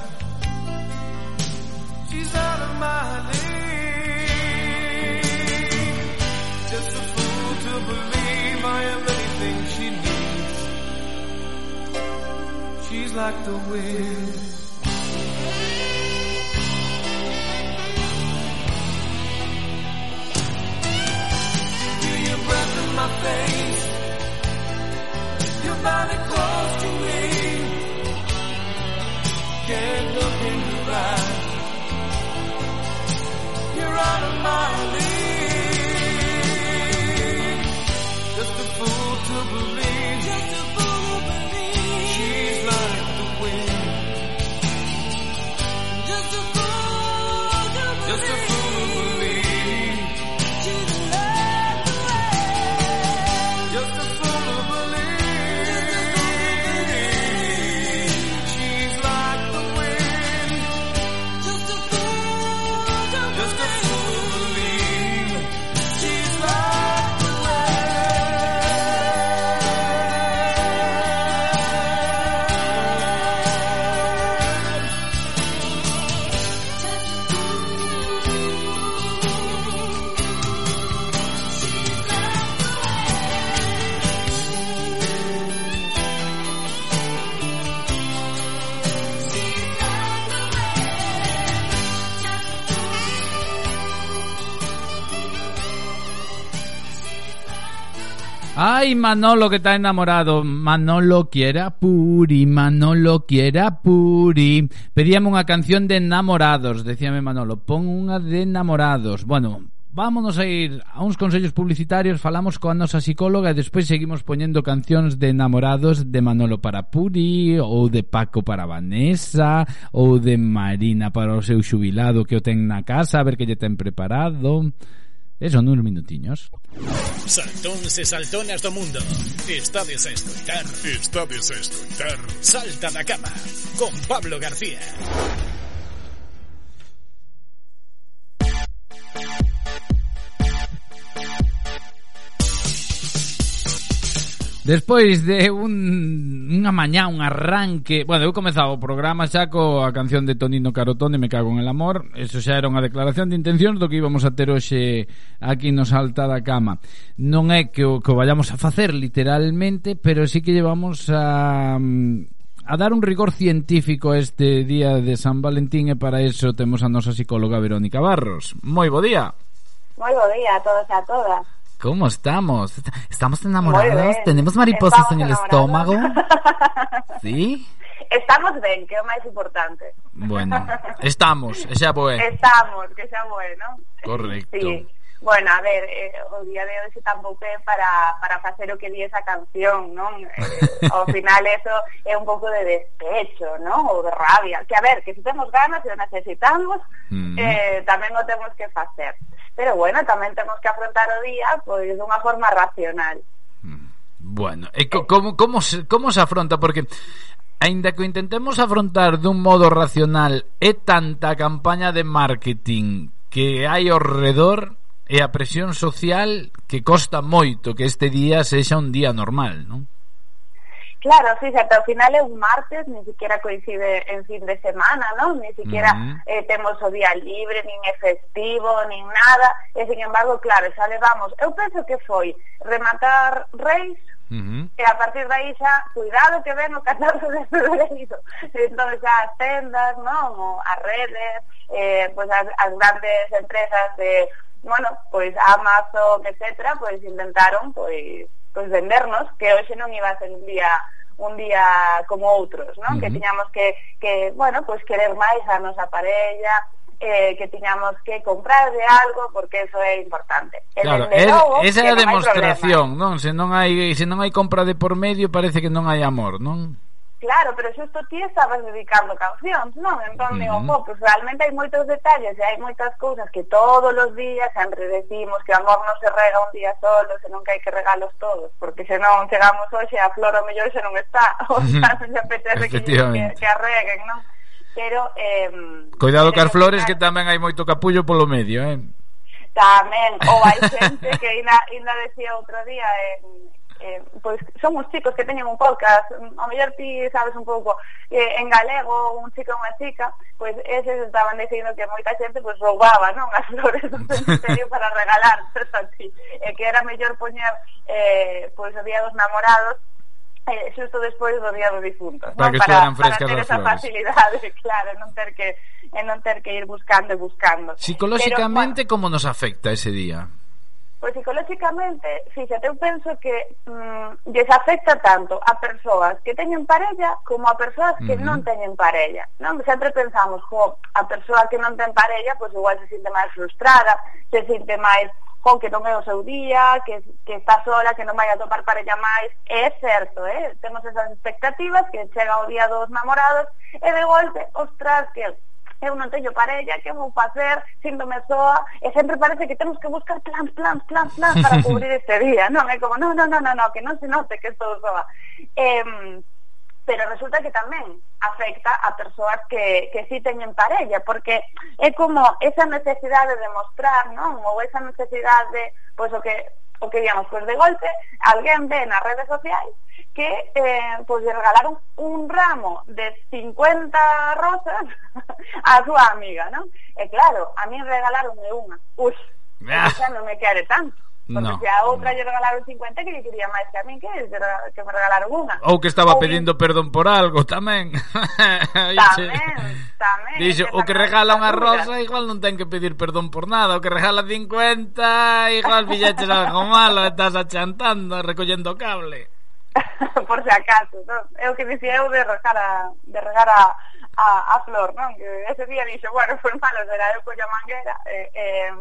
She's out of my league. Just a fool to believe I am anything she needs. She's like the wind. My face. Your body close to me. Can't look in your eyes. You're out of my league. Just a fool to believe. Ay, Manolo que está enamorado. Manolo quiera puri, Manolo quiera puri. Pedíame unha canción de enamorados, decíame Manolo. Pon unha de enamorados. Bueno, Vámonos a ir a uns consellos publicitarios, falamos coa nosa psicóloga e despois seguimos poñendo cancións de enamorados de Manolo para Puri ou de Paco para Vanessa ou de Marina para o seu xubilado que o ten na casa a ver que lle ten preparado. Eso, nuns minutiños. Saltóns e saltonas do mundo. Estades a escoitar Estades a escoitar Salta da cama Con Pablo García Despois de un, unha mañá, un arranque Bueno, eu comezaba o programa xa coa canción de Tonino Carotone Me cago en el amor Eso xa era unha declaración de intencións do que íbamos a ter hoxe aquí no Salta da Cama Non é que o que o vayamos a facer literalmente Pero sí que llevamos a a dar un rigor científico este día de San Valentín e para eso temos a nosa psicóloga Verónica Barros. Moi bo día. Moi bo día a todos e a todas. ¿Cómo estamos? ¿Estamos enamorados? bien. ¿Tenemos mariposas Estamos en el enamorados. estómago? ¿Sí? Estamos ben, que é o máis importante. Bueno, estamos, e xa boé. Estamos, que xa bueno. Correcto. Sí. Bueno, a ver, eh, o día de hoxe tampouco é para, para facer o que di esa canción, non? Eh, ao final eso é un pouco de despecho, non? Ou de rabia. Que a ver, que se temos ganas e o necesitamos, mm. eh, tamén o temos que facer. Pero bueno, tamén temos que afrontar o día pois pues, dunha forma racional. Mm. Bueno, e co, como, como, se, como se afronta? Porque Ainda que o intentemos afrontar dun modo racional É tanta a campaña de marketing que hai ao redor e a presión social que costa moito que este día sexa un día normal, non? Claro, fíjate, ao final é un martes, ni siquiera coincide en fin de semana, ¿no? Ni siquiera uh -huh. eh, temos o día libre, nin é festivo, nin nada, e sin embargo, claro, xa levamos, eu penso que foi rematar reis, Uh -huh. E a partir de aí xa, cuidado que ven o 14 de febreiro Entón xa as tendas, non? as redes, eh, pues as, as grandes empresas de, bueno, pois Amazon, etcétera, pois intentaron pois pois vendernos que hoxe non iba a ser un día un día como outros, non? Uh -huh. Que tiñamos que, que, bueno, pois pues querer máis a nosa parella, eh, que tiñamos que comprar de algo porque eso é importante. E claro, é, logo, esa é a demostración, non? Se non hai se non hai compra de por medio parece que non hai amor, non? claro, pero xusto ti estabas dedicando cancións, non? Entón, uh -huh. digo, po, oh, pues realmente hai moitos detalles e hai moitas cousas que todos os días sempre decimos que o amor non se rega un día solo, senón que hai que regalos todos, porque senón chegamos hoxe a flor o mellor xa non está, o sea, non se apetece que, que, que arreguen, non? Pero... Eh, Cuidado pero que as flores que tamén hai moito capullo polo medio, eh? Tamén, ou hai xente que ainda, ainda decía outro día en, eh, pois son uns chicos que teñen un podcast, mm, a mellor ti sabes un pouco eh, en galego, un chico e unha chica, pois eses estaban dicindo que moita xente pois roubaba, non, as flores do cementerio para regalar, a ti, e que era mellor poñer eh, pois o día dos namorados eh, xusto despois do día do difunto para, non? que para, para ter esa flores. facilidade claro, non ter que e non ter que ir buscando e buscando psicolóxicamente Pero, bueno, como nos afecta ese día? Pois psicolóxicamente, fíxate, eu penso que mm, lles afecta tanto a persoas que teñen parella como a persoas que uh -huh. non teñen parella. Non sempre pensamos, jo, a persoa que non ten parella, pois igual se sinte máis frustrada, se sinte máis jo, que non é o seu día, que, que está sola, que non vai a topar parella máis. É certo, eh? temos esas expectativas que chega o día dos namorados e de golpe, ostras, que eu non teño parella, que vou facer, síndome soa, e sempre parece que temos que buscar plans, plans, plans, plans para cubrir este día, non? É como, non, non, non, non, no, que non se note que estou soa. Eh, pero resulta que tamén afecta a persoas que, que sí teñen parella, porque é como esa necesidade de mostrar, non? Ou esa necesidade, pois o que o que digamos, pois de golpe, alguén ve nas redes sociais que eh, pues le regalaron un ramo de 50 rosas a su amiga, ¿no? E claro, a mí regalaronme unha. Ui, ah. xa non me quere tanto. Porque no, se a outra lle regalaron 50 que lle quería máis que a mí que, que me regalaron unha. Ou que estaba Ou pedindo que... perdón por algo tamén. tamén, tamén. Dixo, o que regala unha rosa igual non ten que pedir perdón por nada. O que regala 50 igual pillaches algo malo, estás achantando, recollendo cable. por se acaso, non? É o que dicía eu de regar a, de regar a, a, a flor, non? Que ese día dixo, bueno, foi malo, será eu colla manguera, e, eh,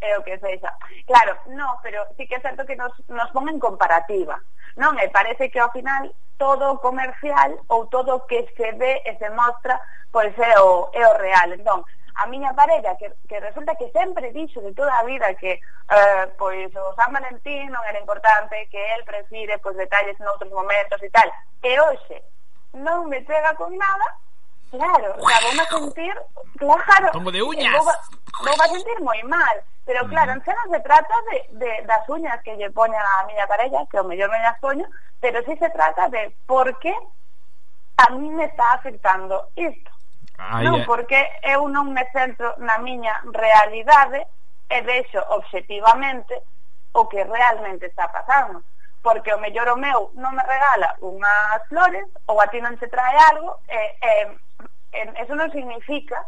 e, o que sexa. Claro, no, pero sí que é certo que nos, nos pon en comparativa, non? E parece que ao final todo comercial ou todo o que se ve e se mostra pois é o, é o real. Entón, a miña parella que, que resulta que sempre dixo de toda a vida que eh, pois o San Valentín non era importante que el prefire pois detalles noutros momentos e tal. E hoxe non me chega con nada claro, o sea, vou a sentir claro, como de eh, uñas. vou, vou a sentir moi mal Pero claro, en non se trata de, de das uñas que lle poña a miña parella, que o mellor non as poño, pero sí se trata de por que a mí me está afectando isto. Ai, non, porque eu non me centro na miña realidade e vexo objetivamente o que realmente está pasando porque o mellor o meu non me regala unhas flores ou a ti non se trae algo e, e, e eso non significa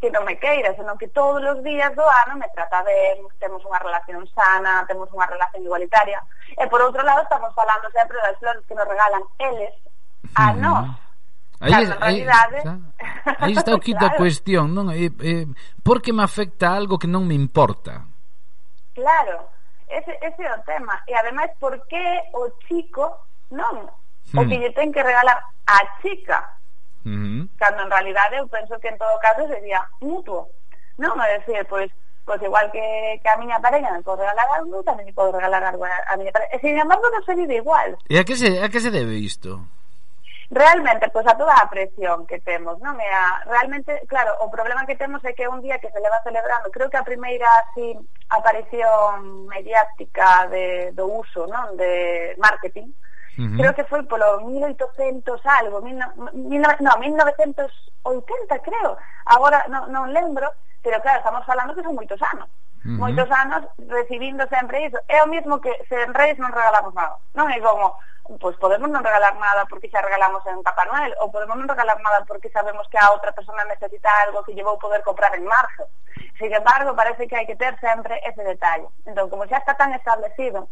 que non me queira, senón que todos os días do ano me trata ben, temos unha relación sana, temos unha relación igualitaria. E por outro lado estamos falando sempre das flores que nos regalan eles a nós. Aí, claro, en realidade... Aí, está o quid claro. da cuestión, non? Eh, eh, por que me afecta algo que non me importa? Claro, ese, ese é o tema. E ademais, por que o chico non? O hmm. que lle ten que regalar a chica. Hmm. Cando en realidade eu penso que en todo caso sería mutuo. Non, é decir, pois, pois igual que, que a miña pareja me pode regalar algo, tamén lle podo regalar algo a, a miña pareja. E, sin embargo, non se vive igual. E a que se, a que se debe isto? realmente, pois a toda a presión que temos, non é a, realmente, claro, o problema que temos é que é un día que se leva celebrando, creo que a primeira así aparición mediática de, do uso, non, de marketing, Uh -huh. Creo que foi polo 1800 algo, mil, mil, no, 1980 creo, agora non, non lembro, pero claro, estamos falando que son moitos anos. -huh. moitos anos recibindo sempre iso. É o mesmo que se en redes non regalamos nada. Non é como, pois pues podemos non regalar nada porque xa regalamos en Papá Noel ou podemos non regalar nada porque sabemos que a outra persona necesita algo que lle vou poder comprar en marzo. Sin embargo, parece que hai que ter sempre ese detalle. Entón, como xa está tan establecido,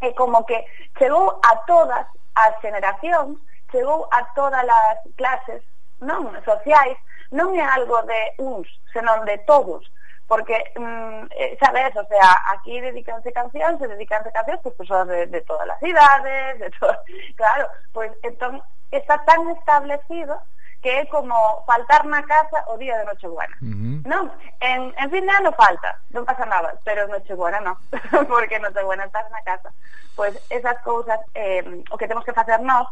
é como que chegou a todas as generacións, chegou a todas as clases non sociais, non é algo de uns, senón de todos porque, mmm, sabes, o sea, aquí dedicanse cancións se dedicanse cancións pues, persoas de, de todas as idades, de todo, claro, pues, entón está tan establecido que é como faltar na casa o día de Nochebuena. Uh -huh. Non, en, en fin de ano falta, non pasa nada, pero Nochebuena non, porque Nochebuena estás na casa. Pois pues esas cousas, eh, o que temos que facer nós,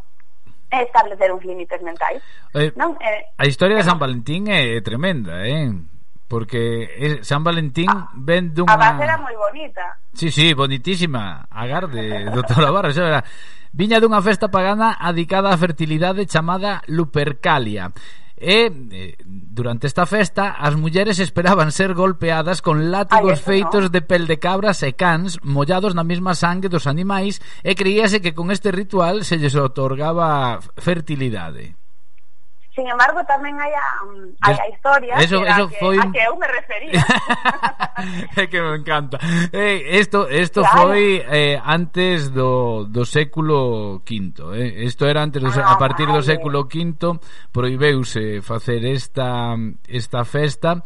é establecer uns límites mentais. Eh, non? Eh, a historia de eh. San Valentín é tremenda, eh? Porque San Valentín ah, ven dunha... A base era moi bonita. Sí, sí, bonitísima. Agarde, doutora Barra, xa verá. Viña dunha festa pagana adicada á fertilidade chamada Lupercalia. E, eh, durante esta festa, as mulleres esperaban ser golpeadas con látigos Ay, feitos no. de pel de cabras e cans mollados na mesma sangue dos animais e creíase que con este ritual se lles otorgaba fertilidade. Sin embargo, tamén hai um, a, hai a historia eso, que, eso a, que, foi... a que eu me refería. é que me encanta. Eh, esto esto claro. foi eh, antes do, do século V. Eh? Esto era antes do, ah, a partir do século V proibeuse facer esta, esta festa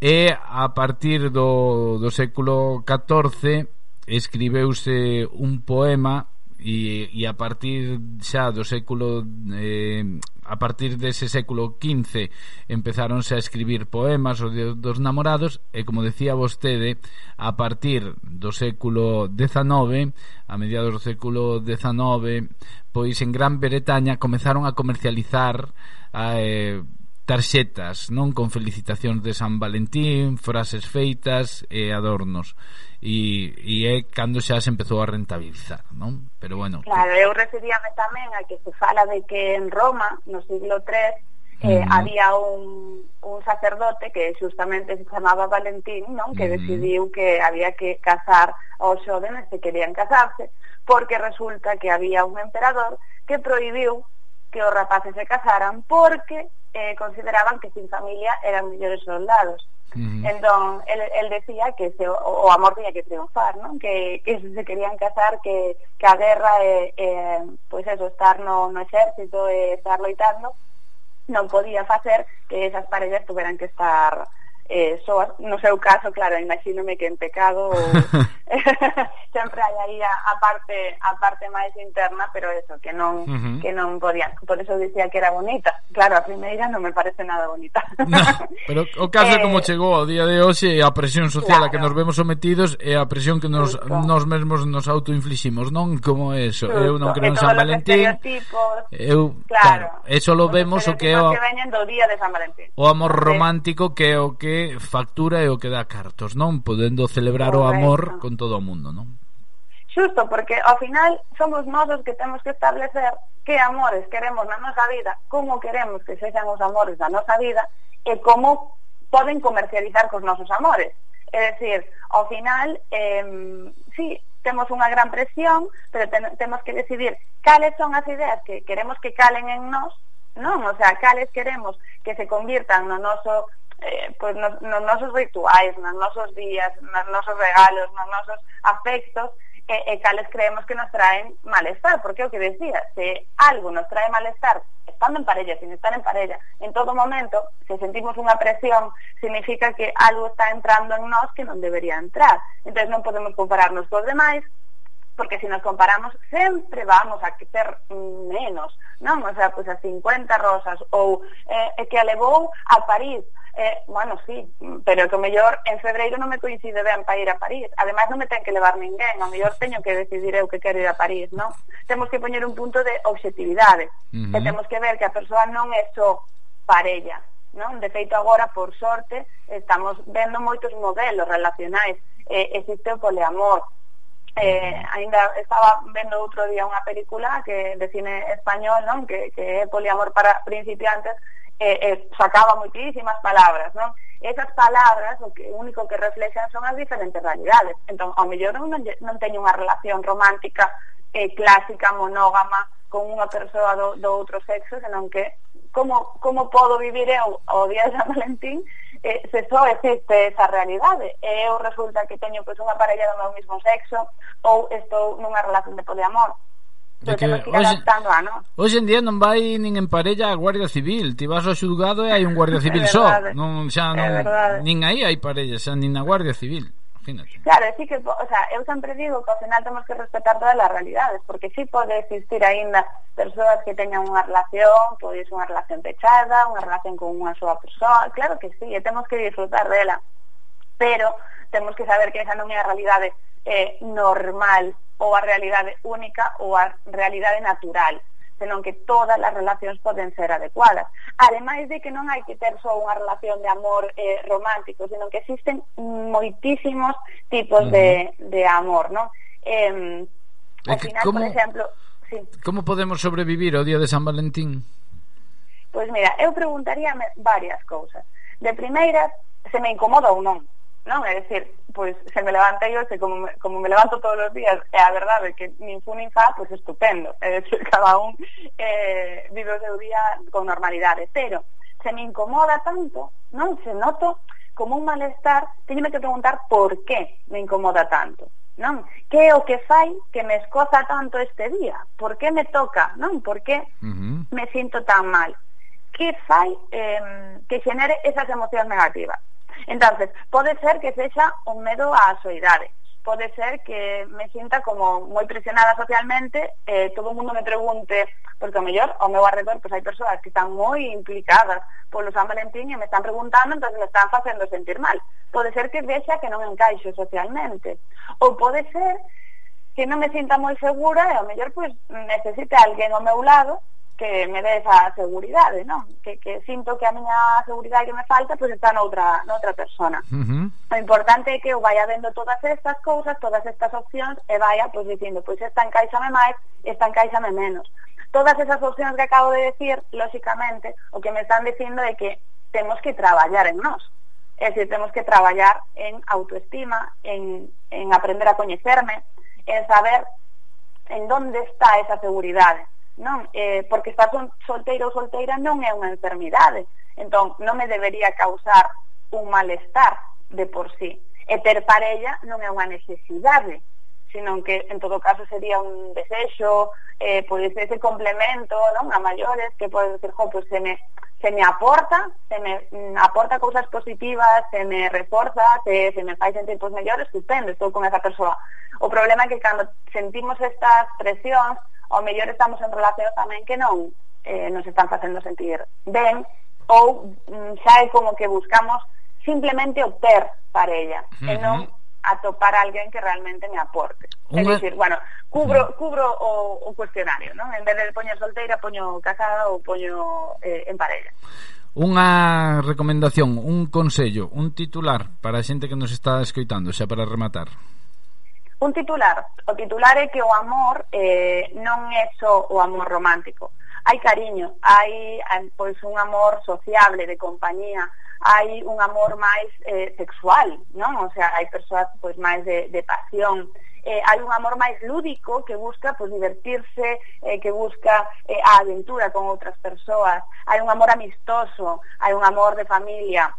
e a partir do, do século XIV escribeuse un poema e, e a partir xa do século eh, a partir dese século XV empezáronse a escribir poemas dos namorados e, como decía vostede, a partir do século XIX, a mediados do século XIX, pois en Gran Bretaña comezaron a comercializar a, eh, tarxetas, non con felicitacións de San Valentín, frases feitas e adornos. E, e é cando xa se empezou a rentabilizar, non? Pero bueno. Claro, eu referíame tamén a que se fala de que en Roma, no siglo III, eh, mm. había un, un sacerdote que justamente se chamaba Valentín, non? Que mm. decidiu que había que casar aos xóvenes que querían casarse, porque resulta que había un emperador que prohibiu que os rapaces se casaran porque eh, consideraban que sin familia eran mellores soldados. Uh -huh. Entón, el, el decía que se, o, o amor tiña que triunfar, non? Que, que se querían casar, que, que a guerra e, eh, pois eso, estar no, no exército e eh, estar loitando non podía facer que esas parellas tuveran que estar eh, so, no seu caso, claro, imagínome que en pecado sempre hai aí a, a parte a parte máis interna, pero eso, que non uh -huh. que non podía, por eso dicía que era bonita. Claro, a primeira non me parece nada bonita. no, pero o caso eh, como chegou ao día de hoxe e a presión social claro. a que nos vemos sometidos e a presión que nos Justo. nos mesmos nos autoinfliximos, non? Como é eso? Justo. Eu non creo en San Valentín. Eu claro, claro, eso lo vemos o que é o que veñen do día de San Valentín. O amor romántico que é o que factura e o que dá cartos, non? Podendo celebrar Correcto. o amor con todo o mundo, non? Xusto, porque ao final somos nós os que temos que establecer que amores queremos na nosa vida, como queremos que sexan os amores da nosa vida e como poden comercializar cos nosos amores. É dicir, ao final, eh, sí, temos unha gran presión, pero ten, temos que decidir cales son as ideas que queremos que calen en nós, non? O sea, cales queremos que se convirtan no noso eh, pois nos, nos nosos rituais, nos nosos días, nos nosos regalos, nos nosos afectos, e, e cales creemos que nos traen malestar, porque é o que decía, se algo nos trae malestar, estando en parella, sin estar en parella, en todo momento, se sentimos unha presión, significa que algo está entrando en nós que non debería entrar. Entonces non podemos compararnos cos demais, porque se nos comparamos sempre vamos a ter menos, non? O sea, pois pues, 50 rosas ou eh, que a levou a París eh, bueno, sí, pero que o mellor en febreiro non me coincide ben para ir a París. Ademais non me ten que levar ninguén, o mellor teño que decidir eu que quero ir a París, non? Temos que poñer un punto de objetividade, uh -huh. que temos que ver que a persoa non é só parella, non? De feito agora, por sorte, estamos vendo moitos modelos relacionais, eh, existe o poliamor, Eh, ainda estaba vendo outro día unha película que de cine español, non? Que, que é poliamor para principiantes eh, eh, sacaba moitísimas palabras, non? Esas palabras o que único que reflexan son as diferentes realidades. Entón, ao mellor non, non teño unha relación romántica eh, clásica, monógama, con unha persoa do, do outro sexo, senón que como, como podo vivir eu o día de San Valentín eh, se só existe esa realidade e eu resulta que teño pois, unha parella do meu mismo sexo ou estou nunha relación de poliamor Pero que hoxe, hoxe en día non vai nin en parella a Guardia Civil. Ti vas ao xulgado e hai un Guardia Civil só. non, xa, non, Nin aí hai parella, xa nin na Guardia Civil. Imagínate. Claro, sí que, o sea, eu sempre digo que ao final temos que respetar todas as realidades, porque sí pode existir aínda persoas que teñan unha relación, podes unha relación pechada, unha relación con unha súa persoa, claro que sí, e temos que disfrutar dela, pero temos que saber que esa non é a realidade eh, normal ou a realidade única ou a realidade natural senón que todas as relacións poden ser adecuadas. Ademais de que non hai que ter só unha relación de amor eh, romántico, senón que existen moitísimos tipos uh -huh. de, de amor, non? Eh, ao final, como, por exemplo... Sí. Como podemos sobrevivir ao día de San Valentín? Pois mira, eu preguntaríame varias cousas. De primeiras, se me incomoda ou non non? É dicir, pois se me levantei hoxe como me, como me levanto todos os días, eh, é a verdade que nin fu nin fa, pois estupendo. É dicir, cada un eh, vive o seu día con normalidade, pero se me incomoda tanto, non? Se noto como un malestar, teñeme que preguntar por qué me incomoda tanto, non? Que é o que fai que me escoza tanto este día? Por que me toca, non? Por que uh -huh. me sinto tan mal? Que fai eh, que xenere esas emocións negativas? Entonces, pode ser que sexa un medo á soidade, pode ser que me sinta como moi presionada socialmente, eh, todo o mundo me pregunte, porque ao mellor ao meu arredor pois hai persoas que están moi implicadas polo San Valentín e me están preguntando, entón me están facendo sentir mal. Pode ser que vexa que non encaixo socialmente. Ou pode ser que non me sinta moi segura e ao mellor pois necesite alguén ao meu lado que me dé esa seguridade, non? Que, que sinto que a miña seguridade que me falta pois está noutra, noutra persona. Uh -huh. O importante é que eu vaya vendo todas estas cousas, todas estas opcións e vaya pois dicindo, pois esta encaixame máis, esta encaixame menos. Todas esas opcións que acabo de decir, lóxicamente, o que me están dicindo é que temos que traballar en nós. É dicir, temos que traballar en autoestima, en, en aprender a coñecerme, en saber en donde está esa seguridade non, eh, porque estar solteiro ou solteira non é unha enfermidade entón non me debería causar un malestar de por sí e ter parella non é unha necesidade sino que en todo caso sería un desexo, eh, pois pues, ese complemento, non, a maiores que pode decir, jo, pois pues, se me se me aporta, se me mm, aporta cousas positivas, se me reforza, se, se me fai sentir pois pues, mellor, estupendo, estou con esa persoa. O problema é que cando sentimos estas presións, ao mellor estamos en relacións tamén que non eh, nos están facendo sentir ben ou mm, xa é como que buscamos simplemente obter parella uh -huh. e non atopar a alguén que realmente me aporte. Unha... É dicir, bueno, cubro, cubro o, o cuestionario, non? En vez de poñer solteira, poño casada ou poño eh, en parella. Unha recomendación, un consello, un titular para a xente que nos está escoitando, xa para rematar. Un titular, o titular é que o amor eh, non é só o amor romántico. Hai cariño, hai pois un amor sociable, de compañía, hai un amor máis eh, sexual, non? O sea, hai persoas pois máis de, de pasión, eh, hai un amor máis lúdico que busca pois, divertirse, eh, que busca eh, a aventura con outras persoas, hai un amor amistoso, hai un amor de familia,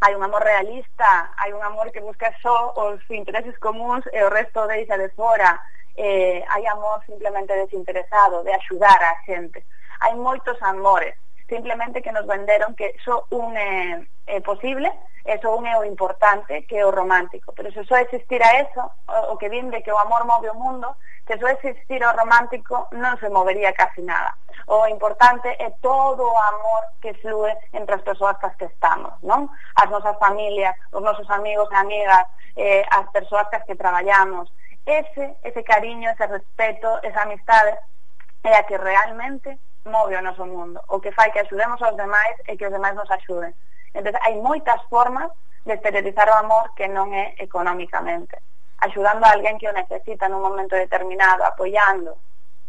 hai un amor realista, hai un amor que busca só os intereses comuns e o resto deixa de fora, eh, hai amor simplemente desinteresado, de axudar a xente. Hai moitos amores, simplemente que nos venderon que só un é, é posible, eso un é o importante, que é o romántico. Pero se só existira eso, o que vinde que o amor move o mundo, se só existir o romántico non se movería casi nada. O importante é todo o amor que flúe entre as persoas cas que estamos, non? As nosas familias, os nosos amigos e amigas, eh, as persoas cas que traballamos. Ese, ese cariño, ese respeto, esa amistade é a que realmente move o noso mundo. O que fai que axudemos aos demais e que os demais nos axuden. Entón, hai moitas formas de esterilizar o amor que non é económicamente. Axudando a alguén que o necesita nun momento determinado, apoiando.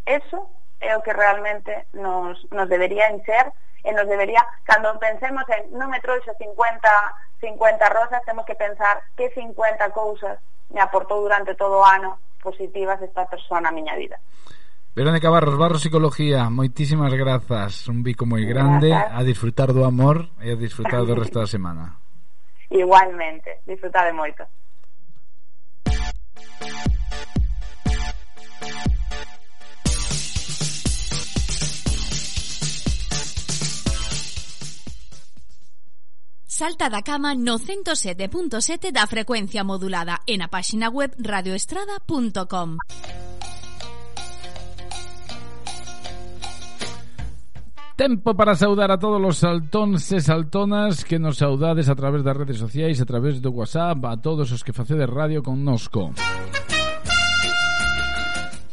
Eso é o que realmente nos, nos debería encher e nos debería, cando pensemos en non me trouxo 50, 50 rosas, temos que pensar que 50 cousas me aportou durante todo o ano positivas esta persona a miña vida. Verónica Barros, Barros Psicología, moitísimas grazas, un bico moi grande, grazas. a disfrutar do amor e a disfrutar do resto da semana. Igualmente, disfrutade moito. Salta da cama no 107.7 da frecuencia modulada en a páxina web radioestrada.com. Tempo para saudar a todos os saltóns e saltonas que nos saudades a través das redes sociais, a través do WhatsApp, a todos os que facedes radio connosco.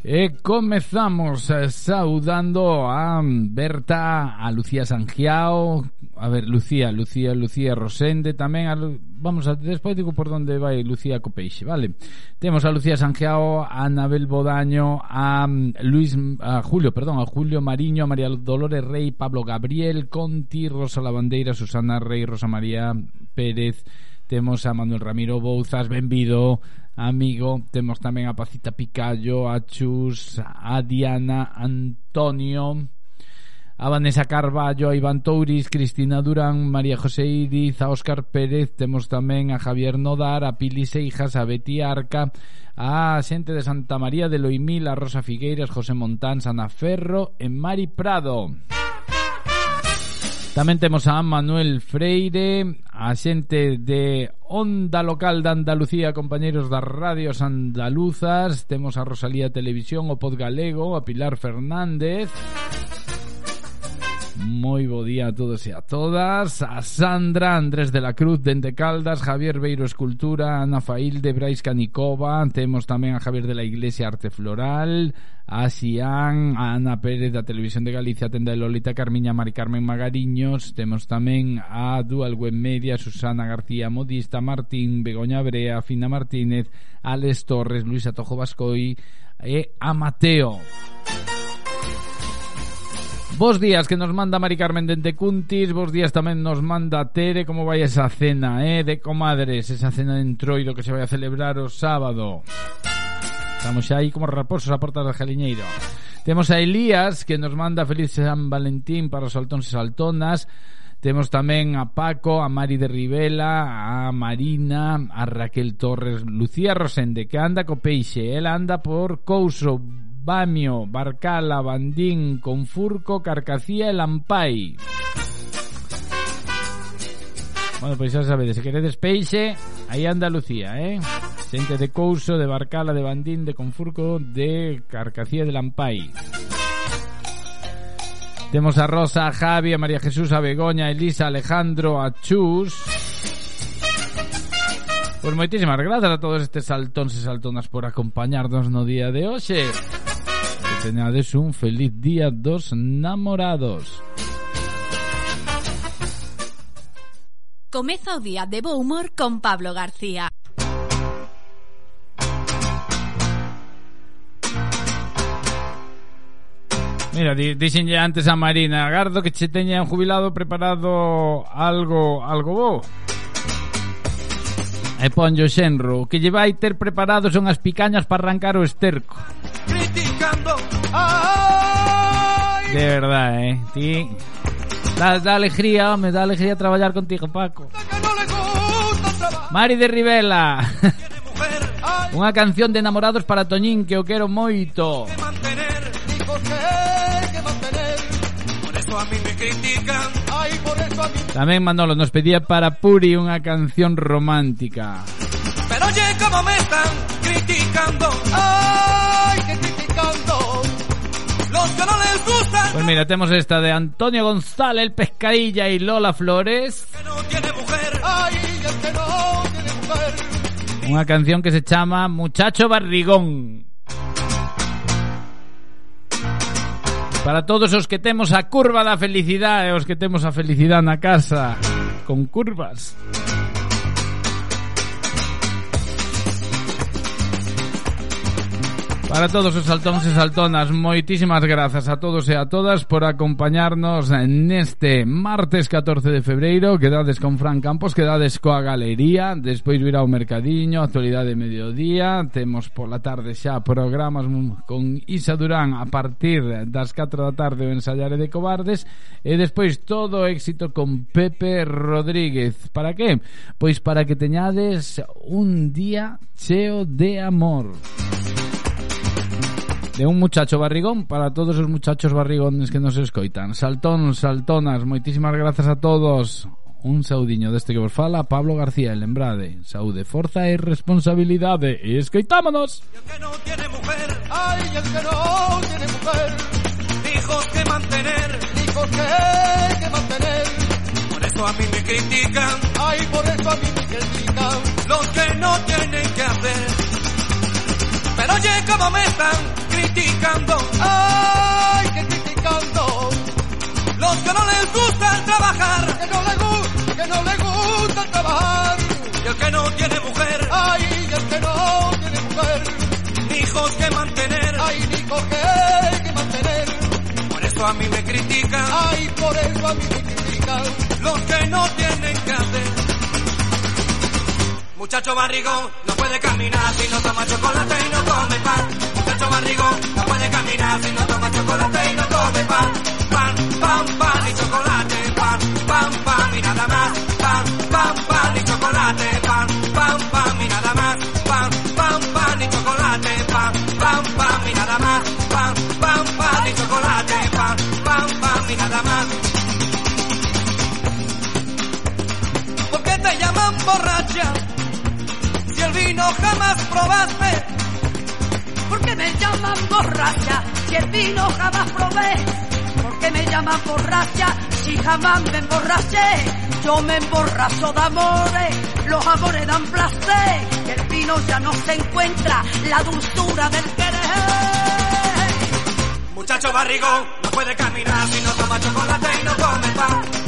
E comezamos eh, saudando a Berta, a Lucía Sangiao, a ver, Lucía, Lucía, Lucía Rosende tamén, a, vamos a despois digo por onde vai Lucía Copeixe, vale? Temos a Lucía Sanjeao, a Anabel Bodaño, a mm, Luis a Julio, perdón, a Julio Mariño, a María Dolores Rey, Pablo Gabriel, Conti, Rosa Lavandeira, Susana Rey, Rosa María Pérez, temos a Manuel Ramiro Bouzas, benvido, amigo, temos tamén a Pacita Picallo, a Chus, a Diana, Antonio, a Vanessa Carballo, a Iván Touris, Cristina Durán, María José Iriz, a Óscar Pérez, temos tamén a Javier Nodar, a Pili Seijas, a Betty Arca, a xente de Santa María de Loimil, a Rosa Figueiras, José Montán, Ana Ferro e Mari Prado. Tamén temos a Manuel Freire, a xente de Onda Local de Andalucía, compañeros das radios andaluzas, temos a Rosalía Televisión, o Pod Galego, a Pilar Fernández... Moi bo día a todos e a todas. A Sandra, Andrés de la Cruz, Dente Caldas Javier Beiro Escultura Ana Failde, Brais Canicova Temos tamén a Javier de la Iglesia Arte Floral A Xián, a Ana Pérez da Televisión de Galicia Tenda de Lolita, Carmiña Mari Carmen Magariños Temos tamén a Dual Web Media Susana García Modista, Martín Begoña Brea, Fina Martínez Alex Torres, Luisa Tojo Vascoi e a Mateo Música Vos días que nos manda Mari Carmen dende Cuntis, vos días tamén nos manda Tere como vai esa cena, eh, de comadres, esa cena de entroido que se vai a celebrar o sábado. Estamos xa aí como raposos a portas do jaliñeiro. Temos a Elías que nos manda feliz San Valentín para os saltóns e saltonas. Temos tamén a Paco, a Mari de Rivela, a Marina, a Raquel Torres, Lucía Rosende, que anda co peixe, ela anda por Couso, Bamio, Barcala, Bandín, Confurco, Carcacía e Lampai. Bueno, pois xa sabedes, se queredes peixe, aí anda Lucía, eh? Xente de Couso, de Barcala, de Bandín, de Confurco, de Carcacía de Lampai. Temos a Rosa, a Javi, a María Jesús, a Begoña, a Elisa, a Alejandro, a Chus. Pois moitísimas grazas a todos estes saltóns e saltonas por acompañarnos no día de hoxe tenades un feliz día dos namorados. Comeza o día de bo humor con Pablo García. Mira, dixenlle antes a Marina Gardo que che teña un jubilado preparado algo algo bo. E ponlle o xenro, o que lle vai ter preparado son as picañas para arrancar o esterco. buscando. Ay. De verdad, eh. Sí. Da, da, alegría, me da alegría trabajar contigo, Paco. Mari de Rivela. Una canción de enamorados para Toñín que yo quiero moito. También Manolo nos pedía para Puri una canción romántica. Pero llega como me están criticando. Ay, que pues mira, temos esta de Antonio González, el Pescadilla y Lola Flores. Unha canción que se chama Muchacho Barrigón. Para todos os que temos a curva da felicidade e os que temos a felicidade na casa con curvas. Para todos os saltóns e saltonas, moitísimas grazas a todos e a todas por acompañarnos neste martes 14 de febreiro. Quedades con Fran Campos, quedades coa galería, despois virá o mercadiño, actualidade de mediodía, temos pola tarde xa programas con Isa Durán a partir das 4 da tarde o ensayare de cobardes e despois todo éxito con Pepe Rodríguez. Para que? Pois para que teñades un día cheo de amor. Música de un muchacho barrigón para todos os muchachos barrigones que nos escoitan. Saltón, saltonas, moitísimas grazas a todos. Un saudiño deste que vos fala Pablo García, e lembrade, saúde, forza e responsabilidade. E escoitámonos. Ay, el que no tiene mujer. Hijos que mantener. Hijos que que mantener. Por eso a mí me critican. Ay, por eso a mí me critican. Los que no tienen que hacer. Pero oye, cómo me están criticando, ay, que criticando. Los que no les gusta trabajar, que no les gusta, que no les gusta trabajar. Y el que no tiene mujer, ay, y el que no tiene mujer. Hijos que mantener, ay, hijos que hay que mantener. Por eso a mí me critican, ay, por eso a mí me critican. Los que no tienen que hacer. Muchacho barrigón no puede caminar si no toma chocolate y no come pan. Muchacho barrigón no puede caminar si no toma chocolate y no come pan. Pan, pan, pan y chocolate, jamás probaste, ¿Por qué me llaman borracha si el vino jamás probé? ¿Por qué me llaman borracha si jamás me emborraché? Yo me emborracho de amores, los amores dan placer, que el vino ya no se encuentra, la dulzura del querer. Muchacho barrigón no puede caminar si no toma chocolate y no come pan.